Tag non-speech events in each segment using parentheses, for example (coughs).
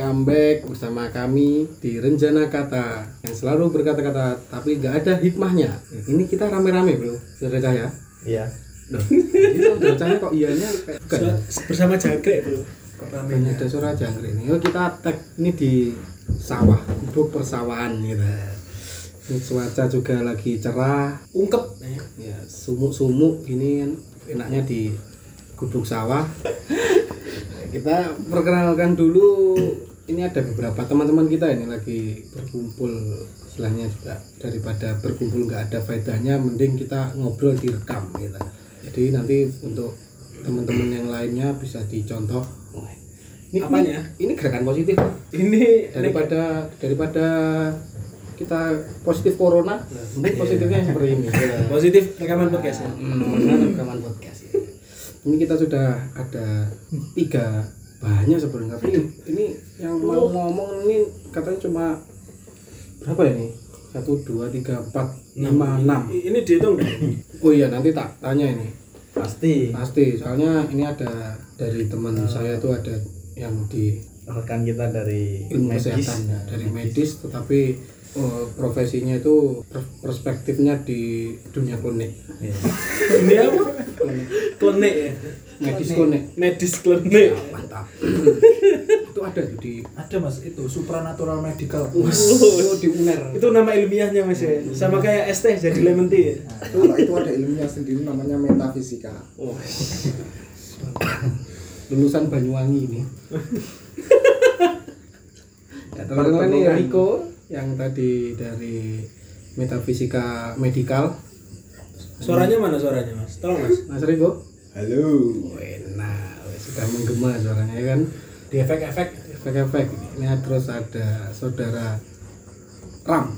comeback bersama kami di Renjana Kata yang selalu berkata-kata tapi nggak ada hikmahnya. Ini kita rame-rame bro, saudara cahaya. Iya. Loh, itu cahaya kok iyanya kayak bukan ya? bersama jangkrik itu kok rame Hanya ada suara jangkrik ini. Yuk kita tag ini di sawah, gubuk persawahan gitu. Ini cuaca juga lagi cerah, ungkep ya sumuk-sumuk gini kan enaknya di gubuk sawah (laughs) kita perkenalkan dulu ini ada beberapa teman-teman kita ini lagi berkumpul istilahnya juga daripada berkumpul nggak ada faedahnya mending kita ngobrol direkam gitu jadi nanti untuk teman-teman yang lainnya bisa dicontoh ini, Apanya? ini, ini gerakan positif ini daripada daripada kita positif corona mending positifnya seperti ini Ya. (laughs) positif rekaman podcast ya Hmm, rekaman podcast ya. Ini kita sudah ada tiga banyak sebenarnya tapi ini yang mau ngomong ini katanya cuma berapa ini? Satu dua tiga empat lima enam. Ini dihitung oh iya nanti tak tanya ini. Pasti. pasti soalnya ini ada dari teman saya tuh ada yang di Rekan kita dari ilmu medis. kesehatan dari medis. tetapi oh, profesinya itu per- perspektifnya di dunia klinik. Iya. (laughs) ini apa? Ya medis klinik medis klenik mantap. (laughs) Itu ada tuh di ada mas. Itu supranatural medical. Oh, di uner. Itu nama ilmiahnya mas ya? Sama kayak es teh jadi lemon tea ya? Itu itu ada ilmunya sendiri namanya metafisika. (laughs) Lulusan Banyuwangi ini. (laughs) Ya, teman-teman ini Riko yang tadi dari metafisika medikal suaranya mana suaranya mas? Tolong mas. Mas Riko halo. Enak. Sudah menggema suaranya ya kan? Di efek-efek efek-efek ini. Terus ada saudara Ram.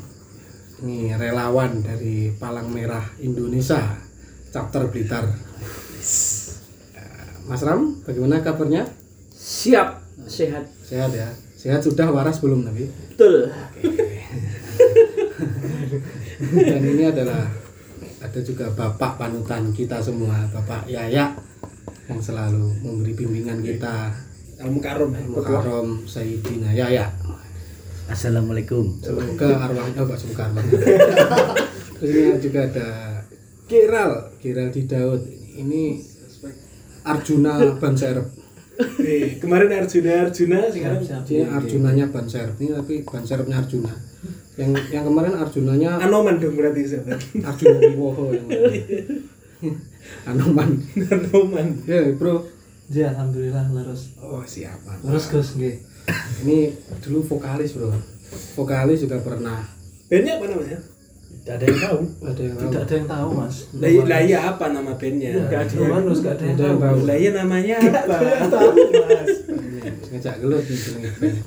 Ini relawan dari Palang Merah Indonesia chapter Blitar. Eh, Mas Ram bagaimana kabarnya? Siap, sehat. sehat ya? Sehat sudah waras belum tapi? Betul. (laughs) dan ini adalah ada juga bapak panutan kita semua bapak Yaya yang selalu memberi bimbingan kita. Al mukarom ya Mukarrom Sayyidina Yaya. Assalamualaikum. semoga arwahnya oh, semoga arwahnya. (laughs) Terus ini juga ada Kiral Kiral di Daud. Ini Arjuna Ban Serep Eh, kemarin Arjuna. Arjuna. Sekarang ini Arjunanya Ban Serep ini tapi Ban Serepnya Arjuna yang yang kemarin Arjunanya Anoman dong berarti sahabat Arjuna Wiwoho yang (laughs) Anoman. Anoman. Ya bro. Ya alhamdulillah leres oh siapa? Leres gus nggih. Ini dulu vokalis bro. Vokalis juga pernah. Bandnya apa namanya Tidak ada yang tahu. ada yang tahu. tidak ada yang tahu mas. Lah iya- lah iya apa nama bandnya? Nggak ada yang manus nggak ada yang Ada yang tahu. Tahu. lah iya namanya apa? ngejak gelut ini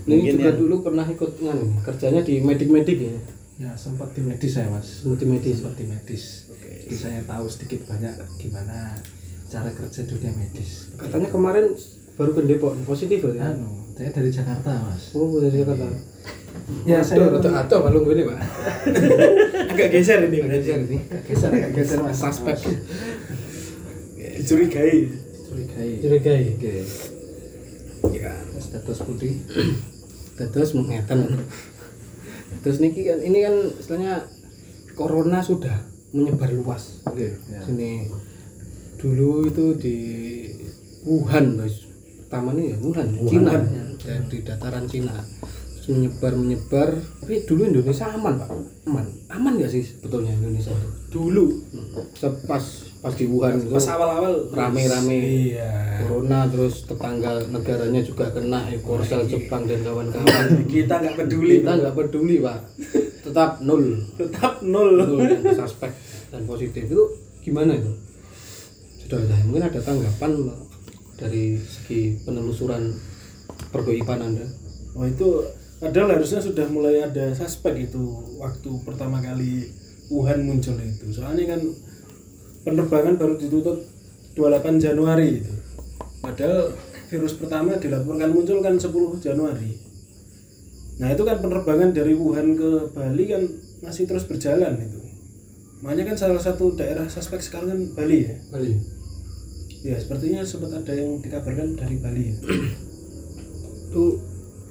Mungkin juga yang- dulu pernah ikut nganu kerjanya di medik-medik ya? Ya sempat di medis saya mas. Di medis. sempat di medis. Jadi saya tahu sedikit banyak gimana cara kerja dunia medis. Katanya kemarin baru ke Depok positif ya? Anu saya dari Jakarta mas. Oh dari Jakarta ya saya atau atau kalau gue pak? Agak geser ini geser ini. Geser geser mas. Suspek. Dicurigai curigai. Curigai. Oke. Ya. Status putih. (clears throat) Terus mengetan. Terus niki kan ini kan istilahnya corona sudah menyebar luas. Oke. Ya. sini dulu itu di Wuhan guys pertama nih ya Wuhan, Cina. Ya, di dataran Cina menyebar menyebar tapi dulu Indonesia aman pak. Aman. Aman gak sih sebetulnya Indonesia? Itu dulu. Se- pas pas di Wuhan itu pas awal-awal. rame-rame. Iya. Corona terus tetangga negaranya juga kena eh, Korsel Jepang dan kawan-kawan. (laughs) Kita nggak peduli kita nggak peduli pak. Tetap nol. Tetap nol. Nol suspek dan positif. Itu gimana itu? Sudah ada mungkin ada tanggapan dari segi penelusuran pergoipan anda? Oh itu padahal harusnya sudah mulai ada suspek itu waktu pertama kali Wuhan muncul itu. Soalnya kan penerbangan baru ditutup 28 Januari itu. Padahal virus pertama dilaporkan muncul kan 10 Januari. Nah itu kan penerbangan dari Wuhan ke Bali kan masih terus berjalan itu. Makanya kan salah satu daerah suspek sekarang kan Bali ya? Kali ya sepertinya sempat ada yang dikabarkan dari Bali ya. itu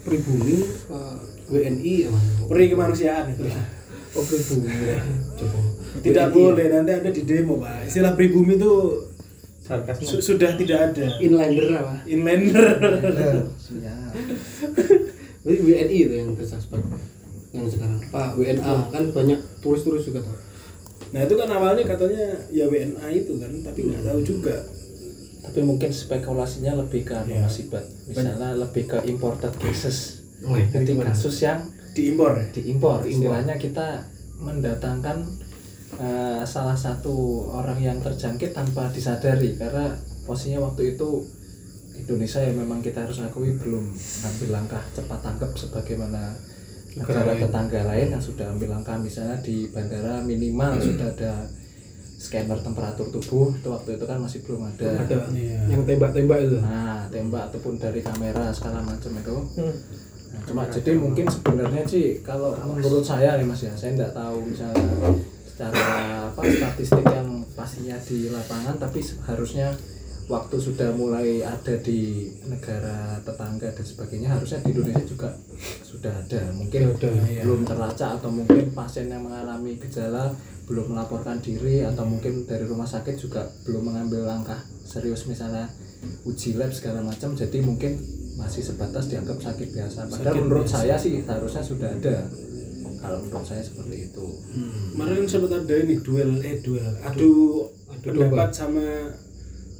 pribumi eh, WNI ya Mas? Peri kemanusiaan itu. oh pribumi ya coba Tidak WNI. boleh nanti Anda di demo, Pak. Istilah pribumi itu Sarkasme. su- sudah tidak ada. inlander apa Inlander. Jadi (laughs) WNI itu yang bersuspek yang sekarang Pak WNA kan banyak turis-turis juga tuh Nah itu kan awalnya katanya ya WNA itu kan, tapi nggak tahu juga. Tapi mungkin spekulasinya lebih ke anu Iya. Mas Ibat. misalnya lebih ke imported cases Oh, iya. jadi Gimana? kasus yang Diimpor ya. diimpor istilahnya kita mendatangkan eh, salah satu orang yang terjangkit tanpa disadari karena posisinya waktu itu Indonesia ya memang kita harus akui belum ambil langkah cepat tanggap sebagaimana Negara tetangga lain yang sudah ambil langkah misalnya di bandara minimal sudah ada scanner temperatur tubuh itu waktu itu kan masih belum ada. Ada Iya. yang tembak-tembak itu. Nah tembak ataupun dari kamera segala macam itu. Nah, cuma jadi mungkin sebenarnya sih kalau menurut saya nih mas ya saya nggak tahu misalnya secara apa statistik yang pastinya di lapangan tapi harusnya waktu sudah mulai ada di negara tetangga dan sebagainya harusnya di Indonesia juga sudah ada. Mungkin iya. belum terlacak atau mungkin pasien yang mengalami gejala belum melaporkan diri atau mungkin dari rumah sakit juga belum mengambil langkah serius misalnya uji lab segala macam jadi mungkin masih sebatas dianggap sakit biasa. Padahal Sakit menurut biasa. saya sih harusnya sudah ada. Kalau menurut saya seperti itu. Kemarin sempat ada ini duel eh duel. Adu Adu pendapat domba. sama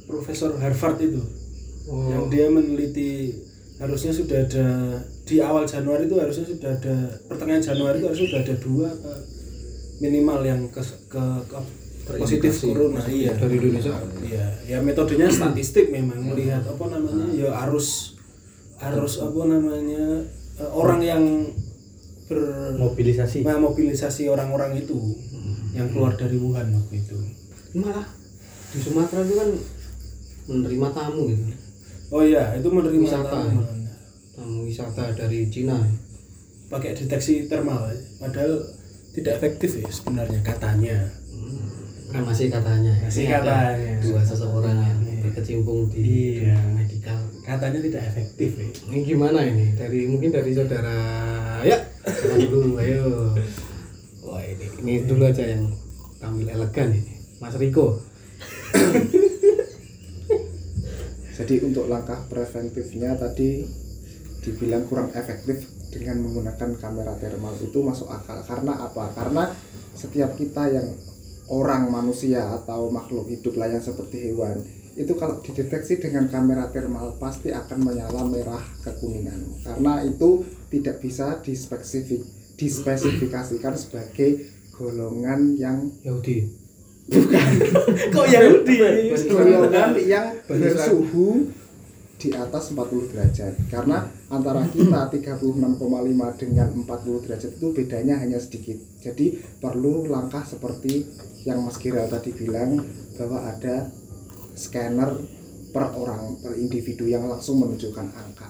Profesor Harvard itu Oh. yang dia meneliti harusnya sudah ada di awal Januari itu harusnya sudah ada pertengahan Januari itu harusnya sudah ada dua apa minimal yang ke, ke, ke positif corona iya dari Indonesia iya ya metodenya statistik memang melihat apa namanya ya arus arus apa namanya eh, orang yang ber Mobilisasi. Nah, mobilisasi orang-orang itu yang keluar dari Wuhan waktu itu. malah di Sumatera itu kan menerima tamu gitu Oh iya, itu menerima Wisata, tamu. ya? tamu wisata dari Cina pakai deteksi thermal, padahal tidak efektif ya sebenarnya katanya. kan masih katanya Masih Ini katanya. dua seseorang yang Iya. berkecimpung di Iya. medikal Katanya tidak efektif ya. ini gimana ini dari mungkin dari saudara ya dulu ayo wah ini ini dulu aja yang tampil elegan ini Mas Riko (coughs) Jadi untuk langkah preventifnya tadi dibilang kurang efektif dengan menggunakan kamera thermal itu masuk akal. Karena apa? Karena setiap kita yang orang manusia atau makhluk hidup lain seperti hewan itu kalau dideteksi dengan kamera thermal pasti akan menyala merah kekuningan karena itu tidak bisa dispesifik dispesifikasikan sebagai golongan yang Yahudi Kok Yahudi? golongan yang bersuhu di atas 40 derajat. Karena antara kita (clears throat) 36,5 dengan 40 derajat itu bedanya hanya sedikit. Jadi perlu langkah seperti yang Mas Giral tadi bilang bahwa ada scanner per orang per individu yang langsung menunjukkan angka.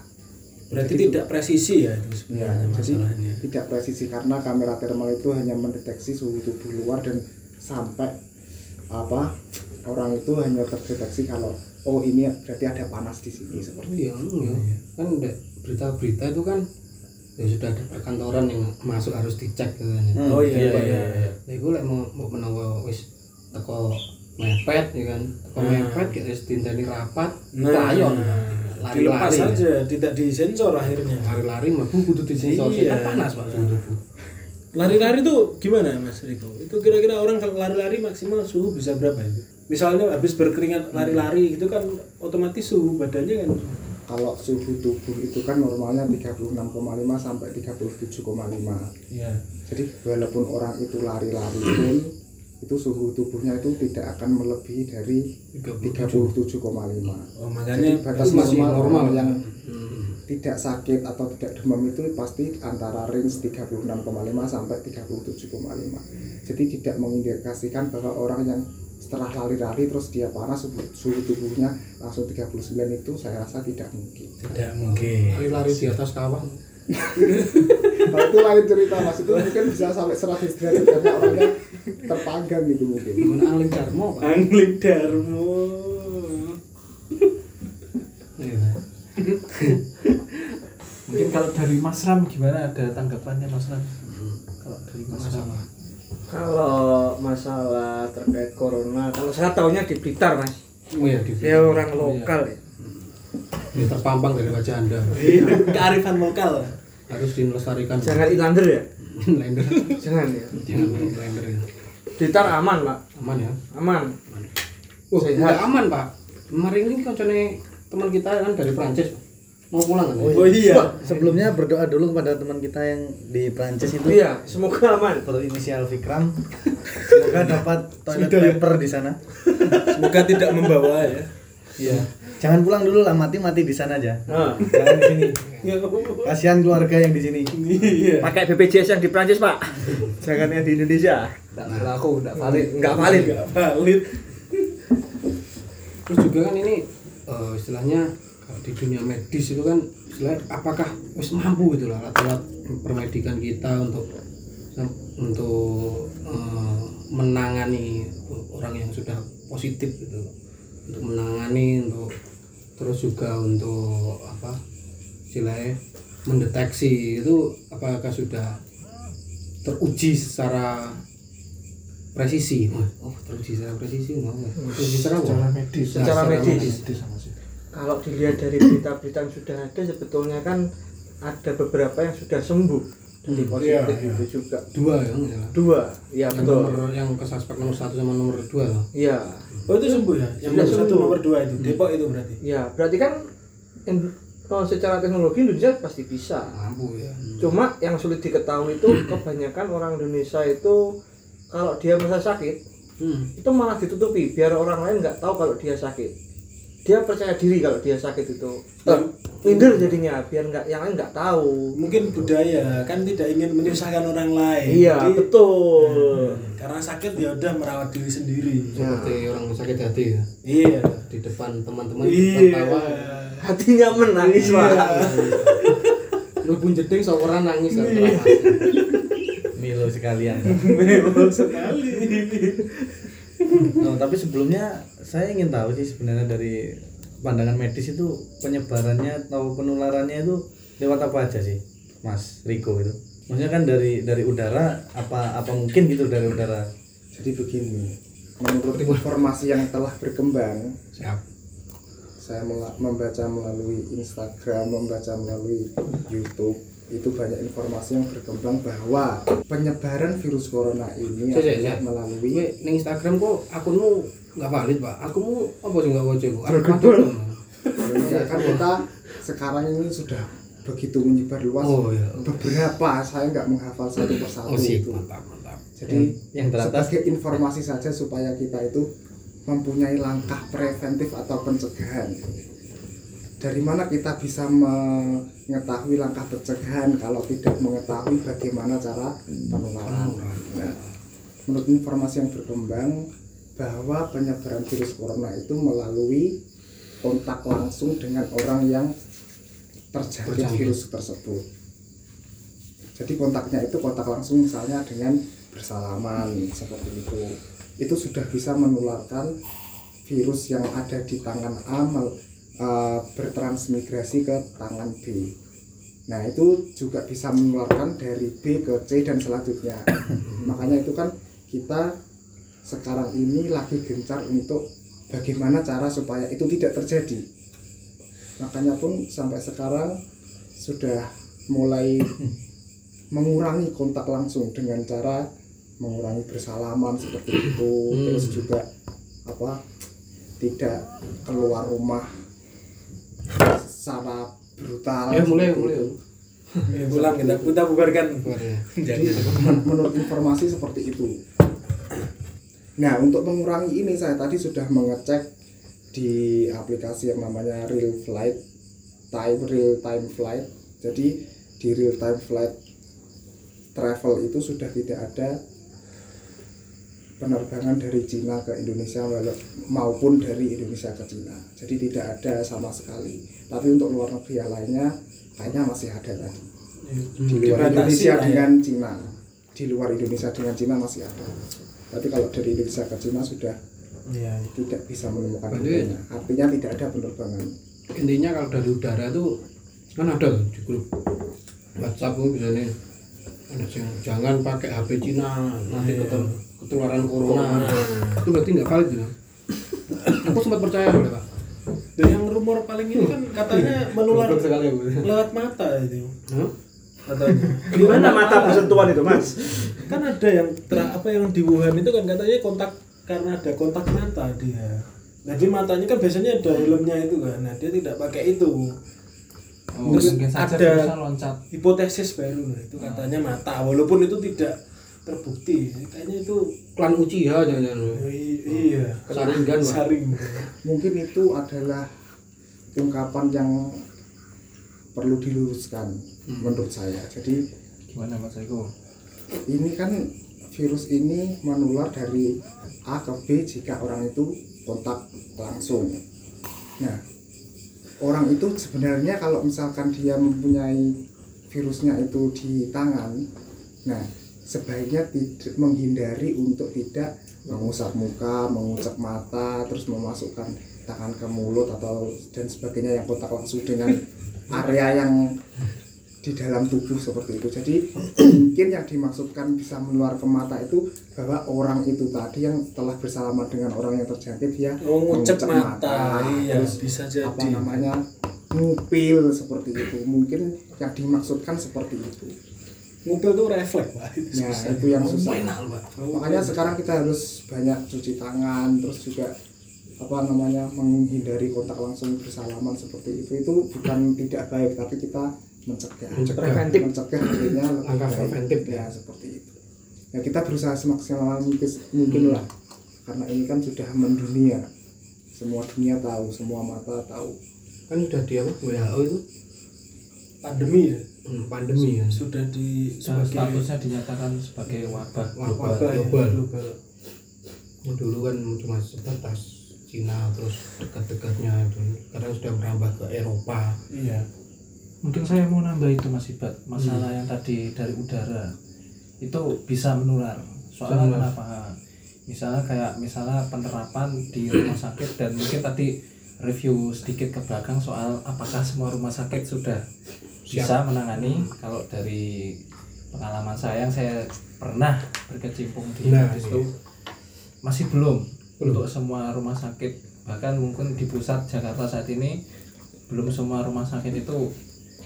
Berarti tidak presisi ya itu Ya, sebenarnya jadi masalahnya. tidak presisi karena kamera thermal itu hanya mendeteksi suhu tubuh luar dan sampai apa orang itu hanya terdeteksi kalau oh ini berarti ada panas di sini seperti iya iya kan udah berita-berita itu kan ya sudah ada perkantoran yang masuk harus dicek gitu kan ya. Oh iya, Iya, iya, iya, iya. Nah, iku lek mau mau menawa wis teko mepet ya kan. Teko Hmm. mepet gak wis dinteni rapat, Nah, layon. dilepas Lari-lari. saja, tidak disensor akhirnya. Lari-lari mlebu kudu disensor. Iya. Kan panas Pak. Lari-lari tuh gimana Mas Riko? Itu kira-kira orang kalau lari-lari maksimal suhu bisa berapa itu? Misalnya habis berkeringat lari-lari gitu kan otomatis suhu badannya kan. Kalau suhu tubuh itu kan normalnya 36,5 sampai 37,5 ya jadi walaupun orang itu lari-lari pun itu suhu tubuhnya itu tidak akan melebihi dari 37,5 oh, jadi makanya batas itu masih normal, yang Hmm. Tidak sakit atau tidak demam itu pasti antara range 36,5 sampai 37,5 jadi tidak mengindikasikan bahwa orang yang setelah lari-lari terus dia panas suhu, tubuhnya langsung 39 itu saya rasa tidak mungkin tidak mungkin Lari-lari di atas kawah. kalau itu lain cerita mas itu mungkin bisa sampai 100 derajat karena orangnya terpanggang gitu mungkin Angling Darmo? Angling Darmo Iya. Kalau dari Mas Ram gimana? Ada tanggapannya Mas Ram? Kalau dari Mas Ram. Kalau masalah terkait corona, kalau saya tahunya di Blitar mas. oh ya di Dia orang lokal ya. ini terpampang dari wajah anda. Iya, (laughs) kearifan lokal. Harus dilestarikan. Jangan ilander ya. lender (laughs) Jangan ya. jangan lender ya. Blitar aman pak, aman ya? Aman. Wah, Sehat. nggak aman pak. Kemarin ini koncone teman kita kan dari Prancis mau pulang kan oh iya Sebelumnya berdoa dulu kepada teman kita yang di Prancis itu Iya, semoga aman. berinisial Vikram. Semoga dapat toilet Sudah ya? paper di sana. semoga tidak membawa ya Iya. Jangan pulang dulu lah, mati mati di sana aja. Nah, Jangan di sini. Apa-apa. Kasihan keluarga yang di sini. iya pakai BPJS yang di Prancis pak. Jangan yang di Indonesia. nggak berlaku nggak valid Nggak valid. nggak valid terus juga kan ini eh, istilahnya di dunia medis itu kan apakah wis mampu gitu lah alat-alat permedikan kita untuk untuk eh, menangani orang yang sudah positif gitu. Untuk menangani untuk terus juga untuk apa istilahnya mendeteksi itu apakah sudah teruji secara presisi oh teruji secara presisi mau nggak? teruji secara secara medis. Secara medis. medis. sih Kalau dilihat dari berita-berita yang sudah ada, sebetulnya kan ada beberapa yang sudah sembuh dari Hmm, positif iya, itu juga. dua ya nggak salah. Dua, ya yang betul. nomor yang ke suspek nomor satu sama nomor dua loh Iya, oh itu sembuh ya yang Sudah nomor satu nomor dua itu Depok itu berarti ya berarti kan in- kalau secara teknologi Indonesia pasti bisa. mampu ya Cuma yang sulit diketahui itu (coughs) kebanyakan orang Indonesia itu kalau dia merasa sakit hmm. itu malah ditutupi biar orang lain nggak tahu kalau dia sakit. Dia percaya diri kalau dia sakit itu. Eh, minder jadinya biar nggak yang lain nggak tahu. mungkin budaya kan tidak ingin menyusahkan orang lain Iya Jadi, betul. karena sakit ya udah merawat diri sendiri seperti orang sakit hati ya iya di depan teman-teman iya tertawa Hatinya menangis Iya. pak. lu pun jeding seorang nangis Iya. Milo sekalian. memang sekali (laughs) Oh, tapi sebelumnya saya ingin tahu sih sebenarnya dari pandangan medis itu penyebarannya atau penularannya itu lewat apa aja sih, Mas Riko itu? Maksudnya kan dari dari udara apa apa mungkin gitu dari udara? Jadi begini, menurut informasi yang telah berkembang, siap saya membaca melalui Instagram, membaca melalui YouTube, itu banyak informasi yang berkembang bahwa penyebaran virus corona ini adalah melalui Gue ning Instagram kok akunmu nggak valid pak? Akunmu apa nggak wajib aku ya kan kita sekarang ini sudah begitu menyebar luas. oh iya. Beberapa saya nggak menghafal satu persatu oh itu. mantap mantap. Jadi Yang teratas. sebagai informasi saja supaya kita itu mempunyai langkah preventif atau pencegahan. Dari mana kita bisa mengetahui langkah pencegahan kalau tidak mengetahui bagaimana cara penularan? Nah, menurut informasi yang berkembang bahwa penyebaran virus corona itu melalui kontak langsung dengan orang yang terjangkit virus tersebut. Jadi kontaknya itu kontak langsung misalnya dengan bersalaman seperti itu. Itu sudah bisa menularkan virus yang ada di tangan A eh, bertransmigrasi ke tangan B. Nah, itu juga bisa menularkan dari B ke C dan selanjutnya. (coughs) Makanya itu kan kita sekarang ini lagi gencar untuk bagaimana cara supaya itu tidak terjadi. Makanya pun sampai sekarang sudah mulai (coughs) mengurangi kontak langsung dengan cara mengurangi bersalaman seperti itu terus juga apa tidak keluar rumah secara brutal. Ya mulai mulai. Ya, pulang kita kita bubarkan. Keluarnya. jadi Men- menurut informasi seperti itu. Nah untuk mengurangi ini saya tadi sudah mengecek di aplikasi yang namanya real flight time real time flight. Jadi di real time flight travel itu sudah tidak ada penerbangan dari Cina ke Indonesia maupun dari Indonesia ke Cina. Jadi tidak ada sama sekali. Tapi untuk luar negeri yang lainnya kayaknya masih ada tadi. Di luar Indonesia ya. dengan Cina. Di luar Indonesia dengan Cina masih ada. Tapi kalau dari Indonesia ke Cina sudah Iya. tidak bisa menemukan Berarti- artinya tidak ada penerbangan. intinya kalau dari udara tuh kan ada di grup WhatsApp yang jangan pakai HP Cina nanti ketel- ketularan corona itu berarti nggak valid ya aku sempat percaya loh kak Dan yang rumor paling ini kan katanya menular sekali aku lewat mata itu Hah? katanya. Gimana mata bersentuhan itu, Mas? kan ada yang ter- apa yang di Wuhan itu kan katanya kontak karena ada kontak mata dia. Jadi matanya kan biasanya ada helmnya itu kan. Nah, dia tidak pakai itu. Oh, Terus ada- loncat. Hipotesis baru nah, itu katanya mata walaupun itu tidak terbukti. Kayaknya itu klan Uchiha jangan-jangan i- iya Saringan, saring. mungkin itu adalah ungkapan yang perlu diluruskan menurut saya jadi Gimana Mas Eko? ini kan virus ini menular dari A ke B jika orang itu kontak langsung. Nah, orang itu sebenarnya kalau misalkan dia mempunyai virusnya itu di tangan, nah sebaiknya tidak menghindari untuk tidak mengusap muka, mengucap mata, terus memasukkan tangan ke mulut atau dan sebagainya yang kontak langsung dengan (laughs) area yang di dalam tubuh seperti itu. Jadi (clears throat) mungkin yang dimaksudkan bisa menular ke mata itu bahwa orang itu tadi yang telah bersalaman dengan orang yang terjangkit dia Oh, ngucap mengucap mata. Iya, terus bisa apa jadi. namanya ngupil seperti itu. Mungkin yang dimaksudkan seperti itu. Ngupil tuh refleks, Pak. Itu Nah, susah. itu yang susah. Pak. Makanya sekarang kita harus banyak cuci tangan, terus juga apa namanya menghindari kontak langsung bersalaman seperti itu itu bukan tidak baik tapi kita mencegah Mencegah. Preventif. mencegah artinya lebih Langkah preventif, ya seperti itu ya kita berusaha semaksimal mungkin, mungkin lah karena ini kan sudah mendunia semua dunia tahu semua mata tahu kan udah di apa WHO itu pandemi ya. Hmm, pandemi ya Sudah di Dan sebagai statusnya dinyatakan sebagai wabah Wabah. wabah global. global. Dulu kan cuma sebatas Cina terus dekat-dekatnya itu sekarang sudah merambah ke Eropa Iya. Mungkin saya mau nambah itu Mas Ibat, masalah yang tadi dari udara itu bisa menular. Soalnya menular. kenapa? Misalnya kayak misalnya penerapan di rumah sakit dan mungkin tadi review sedikit ke belakang soal apakah semua rumah sakit sudah bisa menangani kalau dari pengalaman saya yang saya pernah berkecimpung di Nah, medis iya. itu masih belum, Belum. untuk semua rumah sakit bahkan mungkin di pusat Jakarta saat ini belum semua rumah sakit itu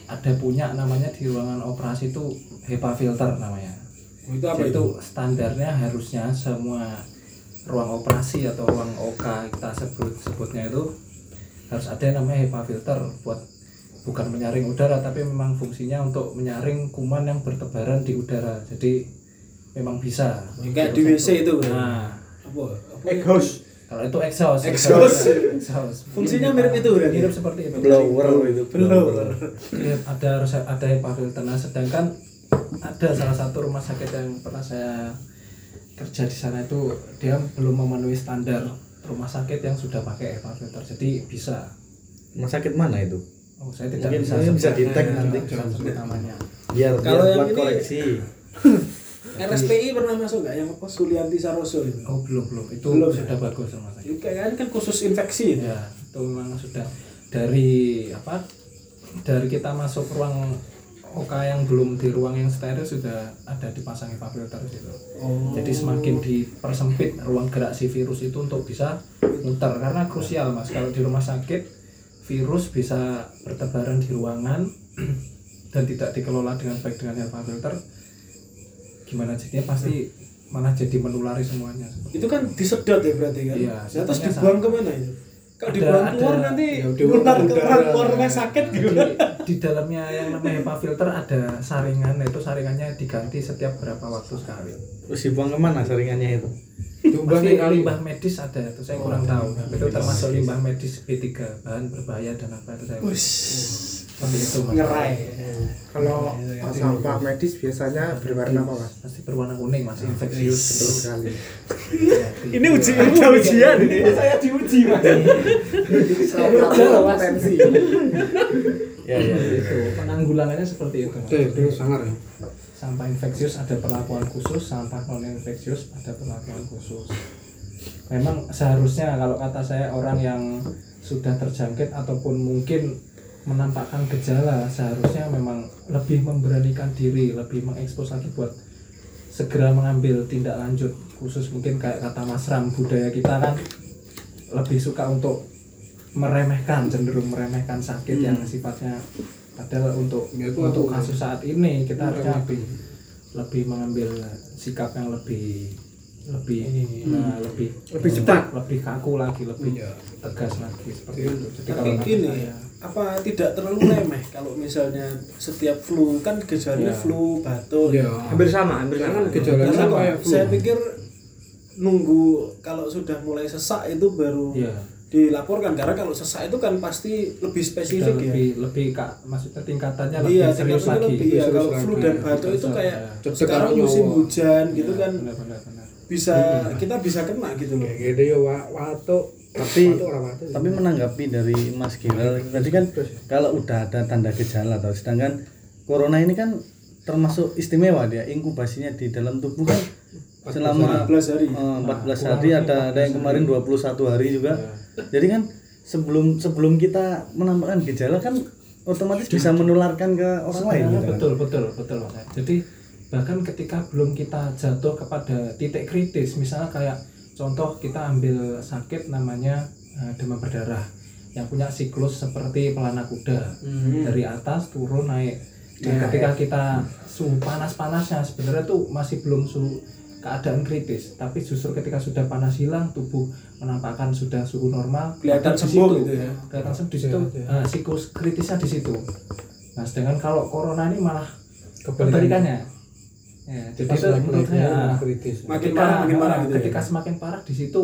ada punya namanya di ruangan operasi itu HEPA filter namanya Oh, itu apa itu? itu standarnya harusnya semua ruang operasi atau ruang OK kita sebut sebutnya itu harus ada yang namanya HEPA filter buat bukan menyaring udara tapi memang fungsinya untuk menyaring kuman yang bertebaran di udara jadi memang bisa kayak di WC itu. nah Apa? apa Egos. kalau itu exhaust Exhaust. (laughs) exhaust Fungsinya mirip itu berarti? mirip seperti itu blower itu Blower. Ada harus ada HEPA filter. Nah, sedangkan ada salah satu rumah sakit yang pernah saya kerja di sana itu dia belum memenuhi standar rumah sakit yang sudah pakai HEPA filter. Jadi bisa. rumah sakit mana itu Oh, saya tidak Mungkin bisa bisa di-tag tidak nanti. namanya. biar Kalau biar yang buat ini- koreksi (laughs) RSPI pernah masuk nggak yang apa Sulianti Saroso itu? Oh, belum belum. Itu Belum, sudah ya? bagus rumah sakit. Itu kayaknya kan khusus infeksi. Ya, itu memang sudah dari apa? Dari kita masuk ruang OK yang belum di ruang yang steril sudah ada dipasang HEPA filter gitu. Oh. Jadi semakin dipersempit ruang gerak si virus itu untuk bisa muter karena krusial mas kalau di rumah sakit virus bisa bertebaran di ruangan (clears throat) dan tidak dikelola dengan baik dengan HEPA filter gimana jadinya pasti malah jadi menulari semuanya. Itu kan disedot ya berarti kan? Iya, Nah, terus dibuang ke mana itu? Kalau Ada- dibuang keluar ada- nanti ya, nular ke orang keluar rumah sakit Di, gitu. di dalamnya yang namanya HEPA filter ada saringan, nah itu saringannya diganti setiap berapa waktu sekali. terus dibuang ke mana saringannya itu Pasti limbah medis ada, itu saya kurang tahu. Itu termasuk limbah medis B3, bahan berbahaya dan apa itu saya. Wis. Seperti itu mas. Ngerai. kalau sampah medis biasanya berwarna apa mas? Pasti berwarna kuning mas, infeksius betul terus. sekali Ini uji ada ujian ini. Saya diuji, Mas. Selalu potensi ya ya itu penanggulangannya seperti itu oke itu sangar ya sampah infeksius ada perlakuan khusus sampah non infeksius ada perlakuan khusus. Memang seharusnya kalau kata saya orang yang sudah terjangkit ataupun mungkin menampakkan gejala seharusnya memang lebih memberanikan diri lebih mengekspos lagi buat segera mengambil tindak lanjut. Khusus mungkin kayak kata Mas Ram budaya kita kan lebih suka untuk meremehkan cenderung meremehkan sakit yang sifatnya padahal untuk Ya, itu untuk kasus saat ini kita harusnya Meremehkan. lebih lebih mengambil sikap yang lebih lebih nah, lebih Lebih cepat. lebih kaku lagi lebih Iya. tegas lagi seperti Iya. itu jadi tapi kalau gini apa tidak terlalu remeh kalau misalnya setiap flu kan gejalanya Iya. flu batuk ya hampir sama hampir sama kan Gejala Karena sama saya pikir nunggu kalau sudah mulai sesak itu baru Iya. Dilaporkan. Karena kalau sesak itu kan pasti lebih sudah spesifik ya. lebih lebih kak maksudnya tingkatannya lebih iya serius lagi. lebih ya Serius kalau flu dan Iya, batuk itu kayak iya. Cedek sekarang musim nyawa. hujan gitu Iya, kan benar benar benar. bisa kita bisa kena gitu loh. Kayak gitu ya wa watuk. Tapi tapi menanggapi dari Mas Giral tadi kan kalau udah ada tanda gejala atau sedangkan corona ini kan termasuk istimewa dia inkubasinya di dalam tubuh kan selama 14 hari. eh, 14 hari ada ada yang kemarin 21 hari juga. Jadi kan sebelum sebelum kita menampakkan gejala kan otomatis bisa menularkan ke orang lain gitu kan. betul betul betul Mas. Jadi bahkan ketika belum kita jatuh kepada titik kritis, misalnya kayak contoh kita ambil sakit namanya eh, demam berdarah yang punya siklus seperti pelana kuda dari atas turun naik. Dan ketika kita suhu panas-panasnya sebenarnya tuh masih belum suhu keadaan kritis, tapi justru ketika sudah panas hilang tubuh menampakkan sudah suhu normal Kelihatan sembuh gitu ya. kelihatan sembuh di situ eh, siklus kritisnya di situ. Nah, sedangkan kalau corona ini malah kebalikannya. Ya, jadi itu menurut saya kritis. Makin ketika- parah, makin parah gitu ya? ketika semakin parah di situ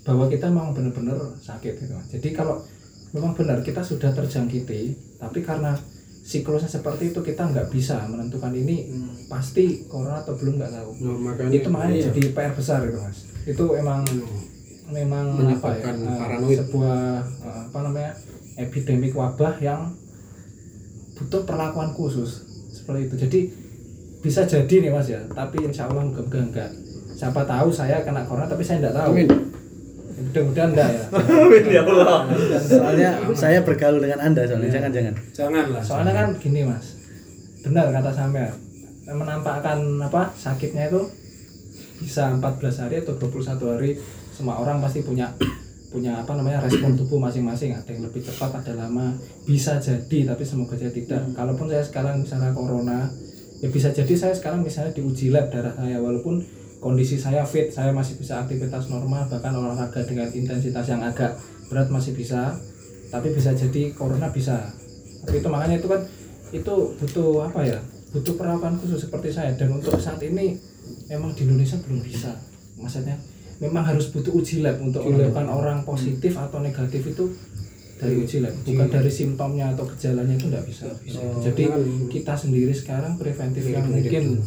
bahwa kita memang benar-benar sakit gitu. Jadi kalau memang benar kita sudah terjangkiti, tapi karena siklusnya seperti itu kita nggak bisa menentukan ini pasti corona atau belum nggak tahu. Nah, makanya itu makanya iya. jadi PR besar itu mas. Itu emang memang apa ya, eh, paranoid. sebuah eh, apa namanya epidemik wabah yang butuh perlakuan khusus seperti itu. Jadi bisa jadi nih mas ya, tapi insya Allah enggak enggak, enggak. Siapa tahu saya kena corona tapi saya enggak tahu. Amin. Mudah-mudahan enggak ya. (laughs) Amin ya Allah. Soalnya saya bergaul dengan Anda soalnya. Jangan-jangan. janganlah Soalnya kan gini mas, benar kata sampean. Menampakkan apa sakitnya itu bisa 14 hari atau 21 hari semua orang pasti punya punya apa namanya respon tubuh masing-masing. Ada yang lebih cepat ada lama. Bisa jadi tapi semoga saja tidak. Kalaupun saya sekarang misalnya corona ya bisa jadi saya sekarang misalnya diuji lab darah saya. Walaupun kondisi saya fit saya masih bisa aktivitas normal bahkan olahraga dengan intensitas yang agak berat masih bisa tapi bisa jadi corona bisa. Tapi itu makanya itu kan itu butuh apa ya butuh perawatan khusus seperti saya. Dan untuk saat ini memang di Indonesia belum bisa. Maksudnya memang harus butuh uji lab untuk menentukan orang positif atau negatif itu dari uji lab. Bukan dari simptomnya atau gejalanya itu tidak bisa. Jadi kita sendiri sekarang preventif yang mungkin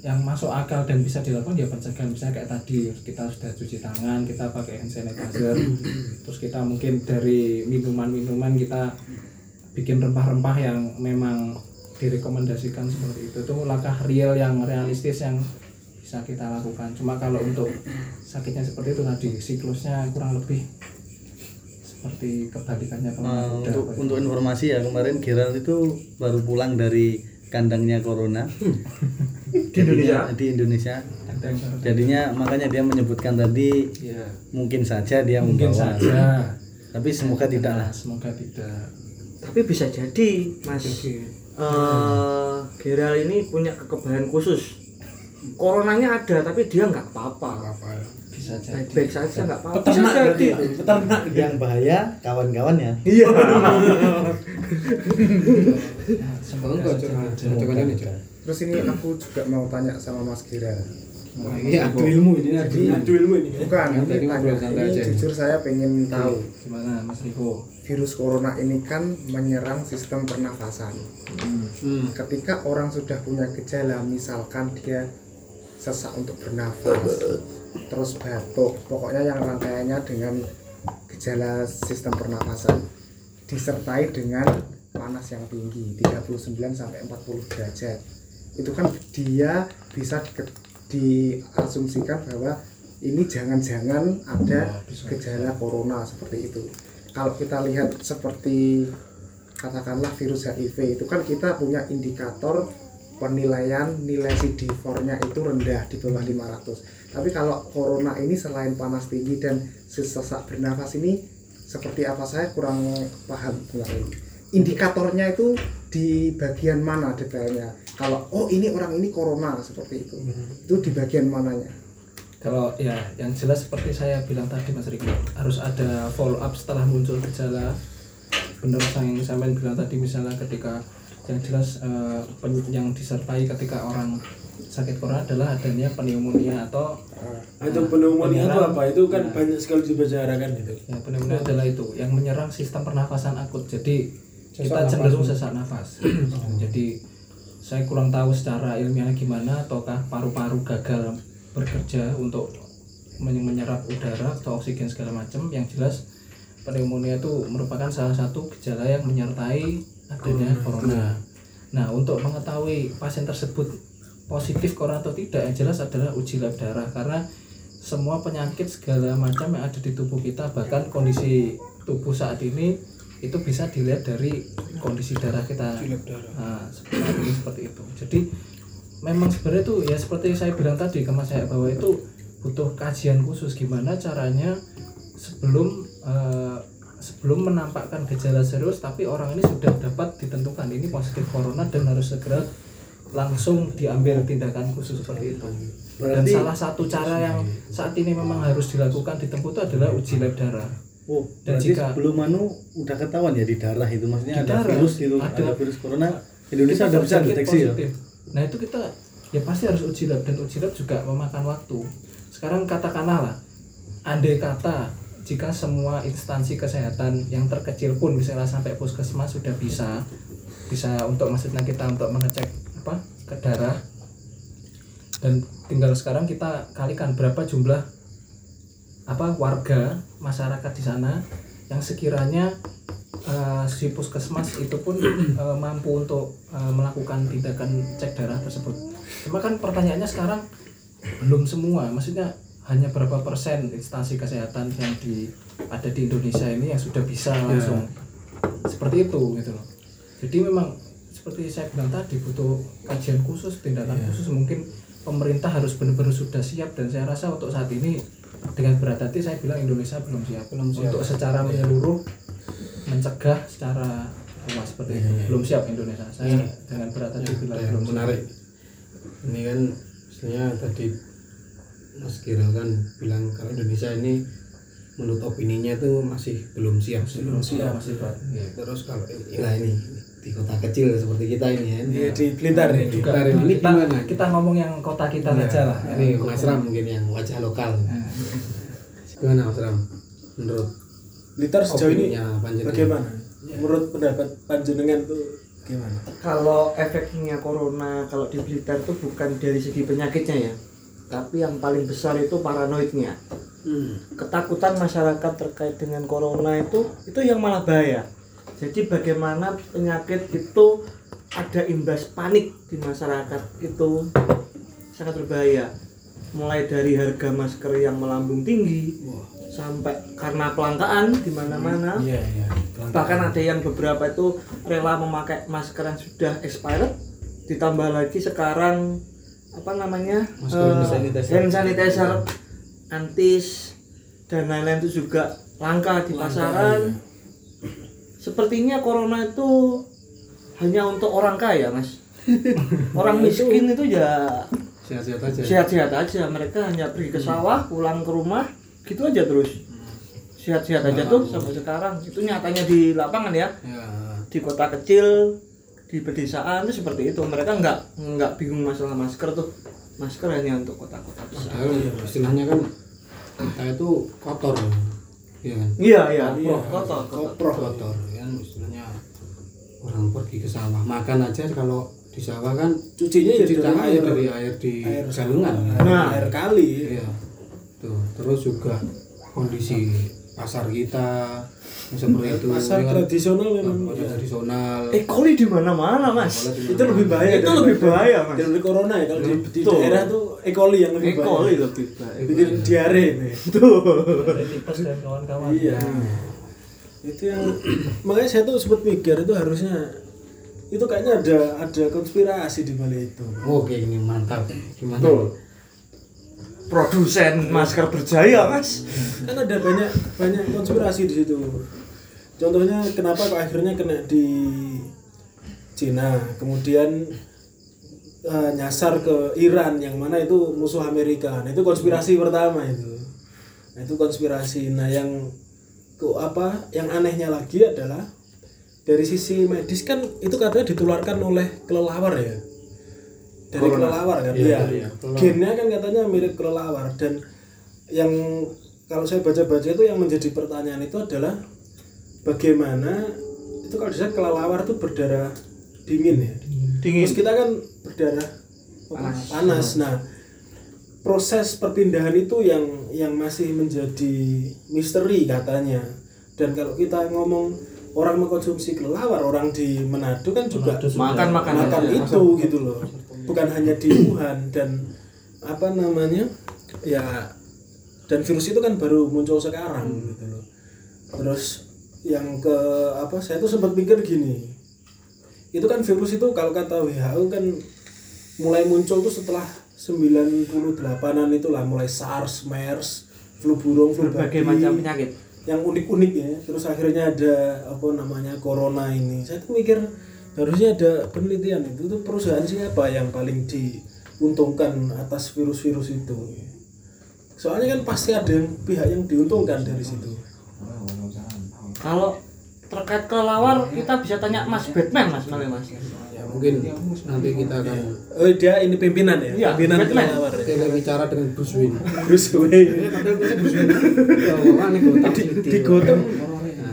yang masuk akal dan bisa dilakukan ya pencegahan. Misalnya kayak tadi kita sudah cuci tangan kita pakai hand sanitizer. Terus kita mungkin dari minuman-minuman kita bikin rempah-rempah yang memang direkomendasikan seperti itu. Itu langkah real yang realistis yang bisa kita lakukan. Cuma kalau untuk sakitnya seperti itu tadi siklusnya kurang lebih seperti kebalikannya pelana kuda. untuk untuk informasi ya kemarin Gerald itu baru pulang dari kandangnya corona. (laughs) Di Indonesia? di Indonesia. Jadinya makanya dia menyebutkan tadi Iya. mungkin saja dia mungkin membawa. saja. Tapi semoga tidak lah. semoga tidak. Tapi bisa jadi Mas. Eh Geral ini punya kekebalan khusus. Coronanya ada tapi dia nggak apa-apa ya jadi Baik-baik saja nggak apa-apa peternak berarti itu peternak yang bahaya kawan-kawan ya Iya (laughs) Nah, saja ini jangan Terus ini aku juga mau tanya sama Mas Gira. Wah, ini adu ilmu ini adu ilmu adu ilmu ini ya. Bukan, ini tanya. Ini aja. jujur saya pengen tahu. gimana Mas Riko Virus corona ini kan menyerang sistem pernafasan. hmm. Ketika orang sudah punya gejala, misalkan dia sesak untuk bernafas, terus batuk, pokoknya yang rangkaiannya dengan gejala sistem pernafasan disertai dengan panas yang tinggi 39 sampai 40 derajat. Itu kan dia bisa di- diasumsikan bahwa ini jangan-jangan ada gejala corona seperti itu. Kalau kita lihat seperti katakanlah virus HIV itu kan kita punya indikator penilaian nilai CD4-nya itu rendah di bawah 500 tapi kalau corona ini selain panas tinggi dan sesak bernafas ini seperti apa saya kurang paham. Indikatornya itu di bagian mana detailnya? Kalau oh ini orang ini corona seperti itu. Itu di bagian mananya? Kalau ya yang jelas seperti saya bilang tadi Mas Riko harus ada follow up setelah muncul gejala. Benar yang sampean bilang tadi misalnya ketika yang jelas pen- yang disertai ketika orang sakit corona adalah adanya pneumonia atau Nah, itu pneumonia itu apa? Itu kan Nah. banyak sekali dibicarakan itu. ya pneumonia adalah itu yang menyerang sistem pernafasan akut. Jadi kita Sesak cenderung nafas. sesak nafas. Jadi saya kurang tahu secara ilmiah gimana ataukah paru-paru gagal bekerja untuk men- menyerap udara atau oksigen segala macam yang jelas pneumonia itu merupakan salah satu gejala yang menyertai adanya corona. Nah, untuk mengetahui pasien tersebut positif corona atau tidak yang jelas adalah uji lab darah. Karena semua penyakit segala macam yang ada di tubuh kita bahkan kondisi tubuh saat ini itu bisa dilihat dari kondisi darah kita. Nah, seperti ini seperti itu. Jadi memang sebenarnya tuh ya seperti saya bilang tadi ke Mas saya bahwa itu butuh kajian khusus gimana caranya sebelum eh, sebelum menampakkan gejala serius tapi orang ini sudah dapat ditentukan ini positif corona dan harus segera langsung diambil tindakan khusus seperti itu dan Berarti- salah satu cara yang saat ini memang harus dilakukan ditempuh itu adalah uji lab darah Oh, Dan jika- sebelum anu udah ketahuan ya di darah itu maksudnya ada darah, virus itu, ada. ada, virus corona. Indonesia udah bisa deteksi ya. Nah itu kita ya pasti harus uji lab dan uji lab juga memakan waktu. Sekarang katakanlah lah, andai kata jika semua instansi kesehatan yang terkecil pun misalnya sampai puskesmas sudah bisa bisa untuk maksudnya kita untuk mengecek apa ke darah dan tinggal sekarang kita kalikan berapa jumlah apa warga masyarakat di sana yang sekiranya eh, si puskesmas itu pun (clears throat) eh, mampu untuk eh, melakukan tindakan cek darah tersebut. Cuma kan pertanyaannya sekarang belum semua, maksudnya hanya berapa persen instansi kesehatan yang di ada di Indonesia ini yang sudah bisa langsung seperti itu gitu loh. Jadi memang seperti saya bilang tadi butuh kajian khusus, tindakan khusus. Mungkin pemerintah harus benar-benar sudah siap. Dan saya rasa untuk saat ini dengan berat hati saya bilang Indonesia belum siap, belum siap. untuk secara menyeluruh mencegah secara luas seperti itu. Belum siap Indonesia. Saya dengan berat hati bilang Ada yang belum siap. menarik. Ini kan istilahnya tadi Mas Giral kan bilang kalau Indonesia ini menurut opininya tuh masih belum siap belum siap masih berat Iya. terus kalau ya ini di kota kecil seperti kita ini ya Iya, di Blitar ya. Juga Nah, ini kita, gimana? kita ngomong yang kota kita Iya, aja lah ini Mas Ram mungkin yang wajah lokal gimana Mas Ram menurut Blitar sejauh ini bagaimana? Menurut pendapat panjenengan tuh gimana? kalau efeknya corona kalau di Blitar itu bukan dari segi penyakitnya ya tapi yang paling besar itu paranoidnya. Hmm. ketakutan masyarakat terkait dengan corona itu itu yang malah bahaya. Jadi bagaimana penyakit itu ada imbas panik di masyarakat itu. Sangat berbahaya. Mulai dari harga masker yang melambung tinggi sampai karena kelangkaan di mana-mana. Iya, iya. bahkan ada yang beberapa itu rela memakai masker yang sudah expired ditambah lagi sekarang apa namanya? Eh, hand sanitizer. hand sanitizer antis dan lain-lain itu juga langka di pasaran. sepertinya corona itu hanya untuk orang kaya mas. (laughs) Orang miskin itu ya sehat-sehat aja. sehat-sehat aja. Mereka hanya pergi ke sawah pulang ke rumah gitu aja terus. Sehat-sehat aja tuh sampai sekarang. Itu nyatanya di lapangan ya. Ya di kota kecil di pedesaan itu seperti itu mereka nggak nggak bingung masalah masker tuh masker hanya untuk kota-kota besar padahal istilahnya kan kita itu kotor ya kan iya iya Iya. kotor kotor kotor kotor kan istilahnya orang pergi ke sawah makan aja kalau di sawah kan Cucinya ya cuci dari tangan ya air. dari air di Air galungan Nah. air kali. iya tuh terus juga kondisi pasar kita seperti itu Pasar ya kan? tradisional memang pasar tradisional eh koli di mana-mana mas Kalau di itu lebih bahaya itu lebih bahaya mas dari corona ya kalau di, di Betul. daerah tuh E. coli yang lebih eh koli bahaya. lebih bahaya Bikin diare itu. ya. tuh Dari tipes dan kawan-kawan Iya. itu yang makanya saya tuh sempat mikir itu harusnya itu kayaknya ada ada konspirasi di balik itu Oke ini mantap. Gimana? Betul. Produsen masker berjaya, Mas. kan ada banyak banyak konspirasi di situ. Contohnya kenapa kok akhirnya kena di Cina? Kemudian eh, nyasar ke Iran yang mana itu musuh Amerika. Nah itu konspirasi pertama itu. Nah itu konspirasi. Nah yang kok apa yang anehnya lagi adalah dari sisi medis kan itu katanya ditularkan oleh kelelawar ya dari kelelawar kan? Iya, iya. iya, gennya kan katanya mirip kelelawar. Dan yang kalau saya baca-baca itu yang menjadi pertanyaan itu adalah bagaimana itu kalau disebut kelelawar itu berdarah dingin ya? Dingin. terus kita kan berdarah panas. panas. Nah proses perpindahan itu yang yang masih menjadi misteri katanya. Dan kalau kita ngomong orang mengkonsumsi kelelawar orang di Manado kan juga Makan makan makan itu gitu loh bukan hanya di Wuhan dan apa namanya ya dan virus itu kan baru muncul sekarang gitu loh. Terus yang ke apa saya tuh sempat pikir gini itu kan virus itu kalau kata WHO kan mulai muncul tuh setelah 98an itulah mulai SARS, MERS, flu burung, flu Berbagai babi, macam penyakit. yang unik-unik ya. Terus akhirnya ada apa namanya corona ini. Saya tuh mikir harusnya ada penelitian itu tuh perusahaan siapa yang paling diuntungkan atas virus-virus itu soalnya kan pasti ada yang pihak yang diuntungkan dari situ Kalau terkait kelelawar kita bisa tanya Mas Batman, Mas Male, Mas. Ya mungkin nanti kita akan oh dia ini pimpinan ya Iya, pimpinan Batman. kelelawar ya kita bicara dengan Bruce Wayne. Bruce Wayne Ya, (laughs) di, City. di Gotham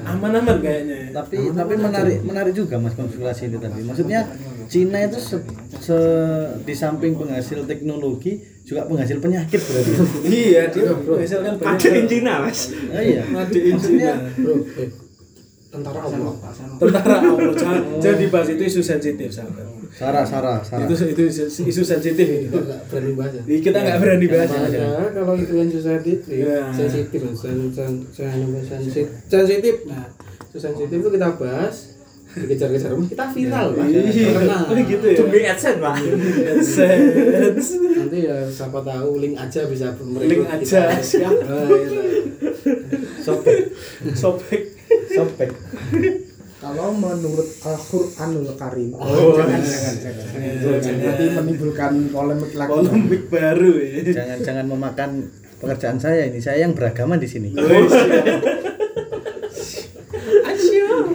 aman-aman kayaknya ya. tapi tapi menarik menarik juga mas konspirasi itu tadi maksudnya Cina itu se, se- di samping penghasil teknologi juga penghasil penyakit berarti iya dia menghasilkan banyak Ada di Cina, Mas. oh, iya. Bro, eh, tentara Allah. tentara Allah (laughs) jangan, jangan dibahas itu isu sensitif sahabat Sarah Sarah Sarah itu itu isu, isu sensitif itu nggak berani bahas ya. Kita nggak berani bahas ya. Kalau itu yang sensitif, Ya. sensitif, sen, sen, sen, sensitif, sensitif. Nah, itu sensitif itu kita bahas dikejar-kejar rumah kita viral lah Iya. terkenal Oh, gitu ya? Demi AdSense, Pak. AdSense. nanti ya siapa tahu link aja bisa Link aja, siap. (laughs) Sobek Sobek. Sobek Kalau menurut Al-Qur'anul Karim, Oh, jangan, iya. jangan, jangan, Jangan, jangan. Nanti menimbulkan polemik lagi. Polemik baru ya. jangan jangan memakan pekerjaan saya ini saya yang beragama di sini Oh. Asyik.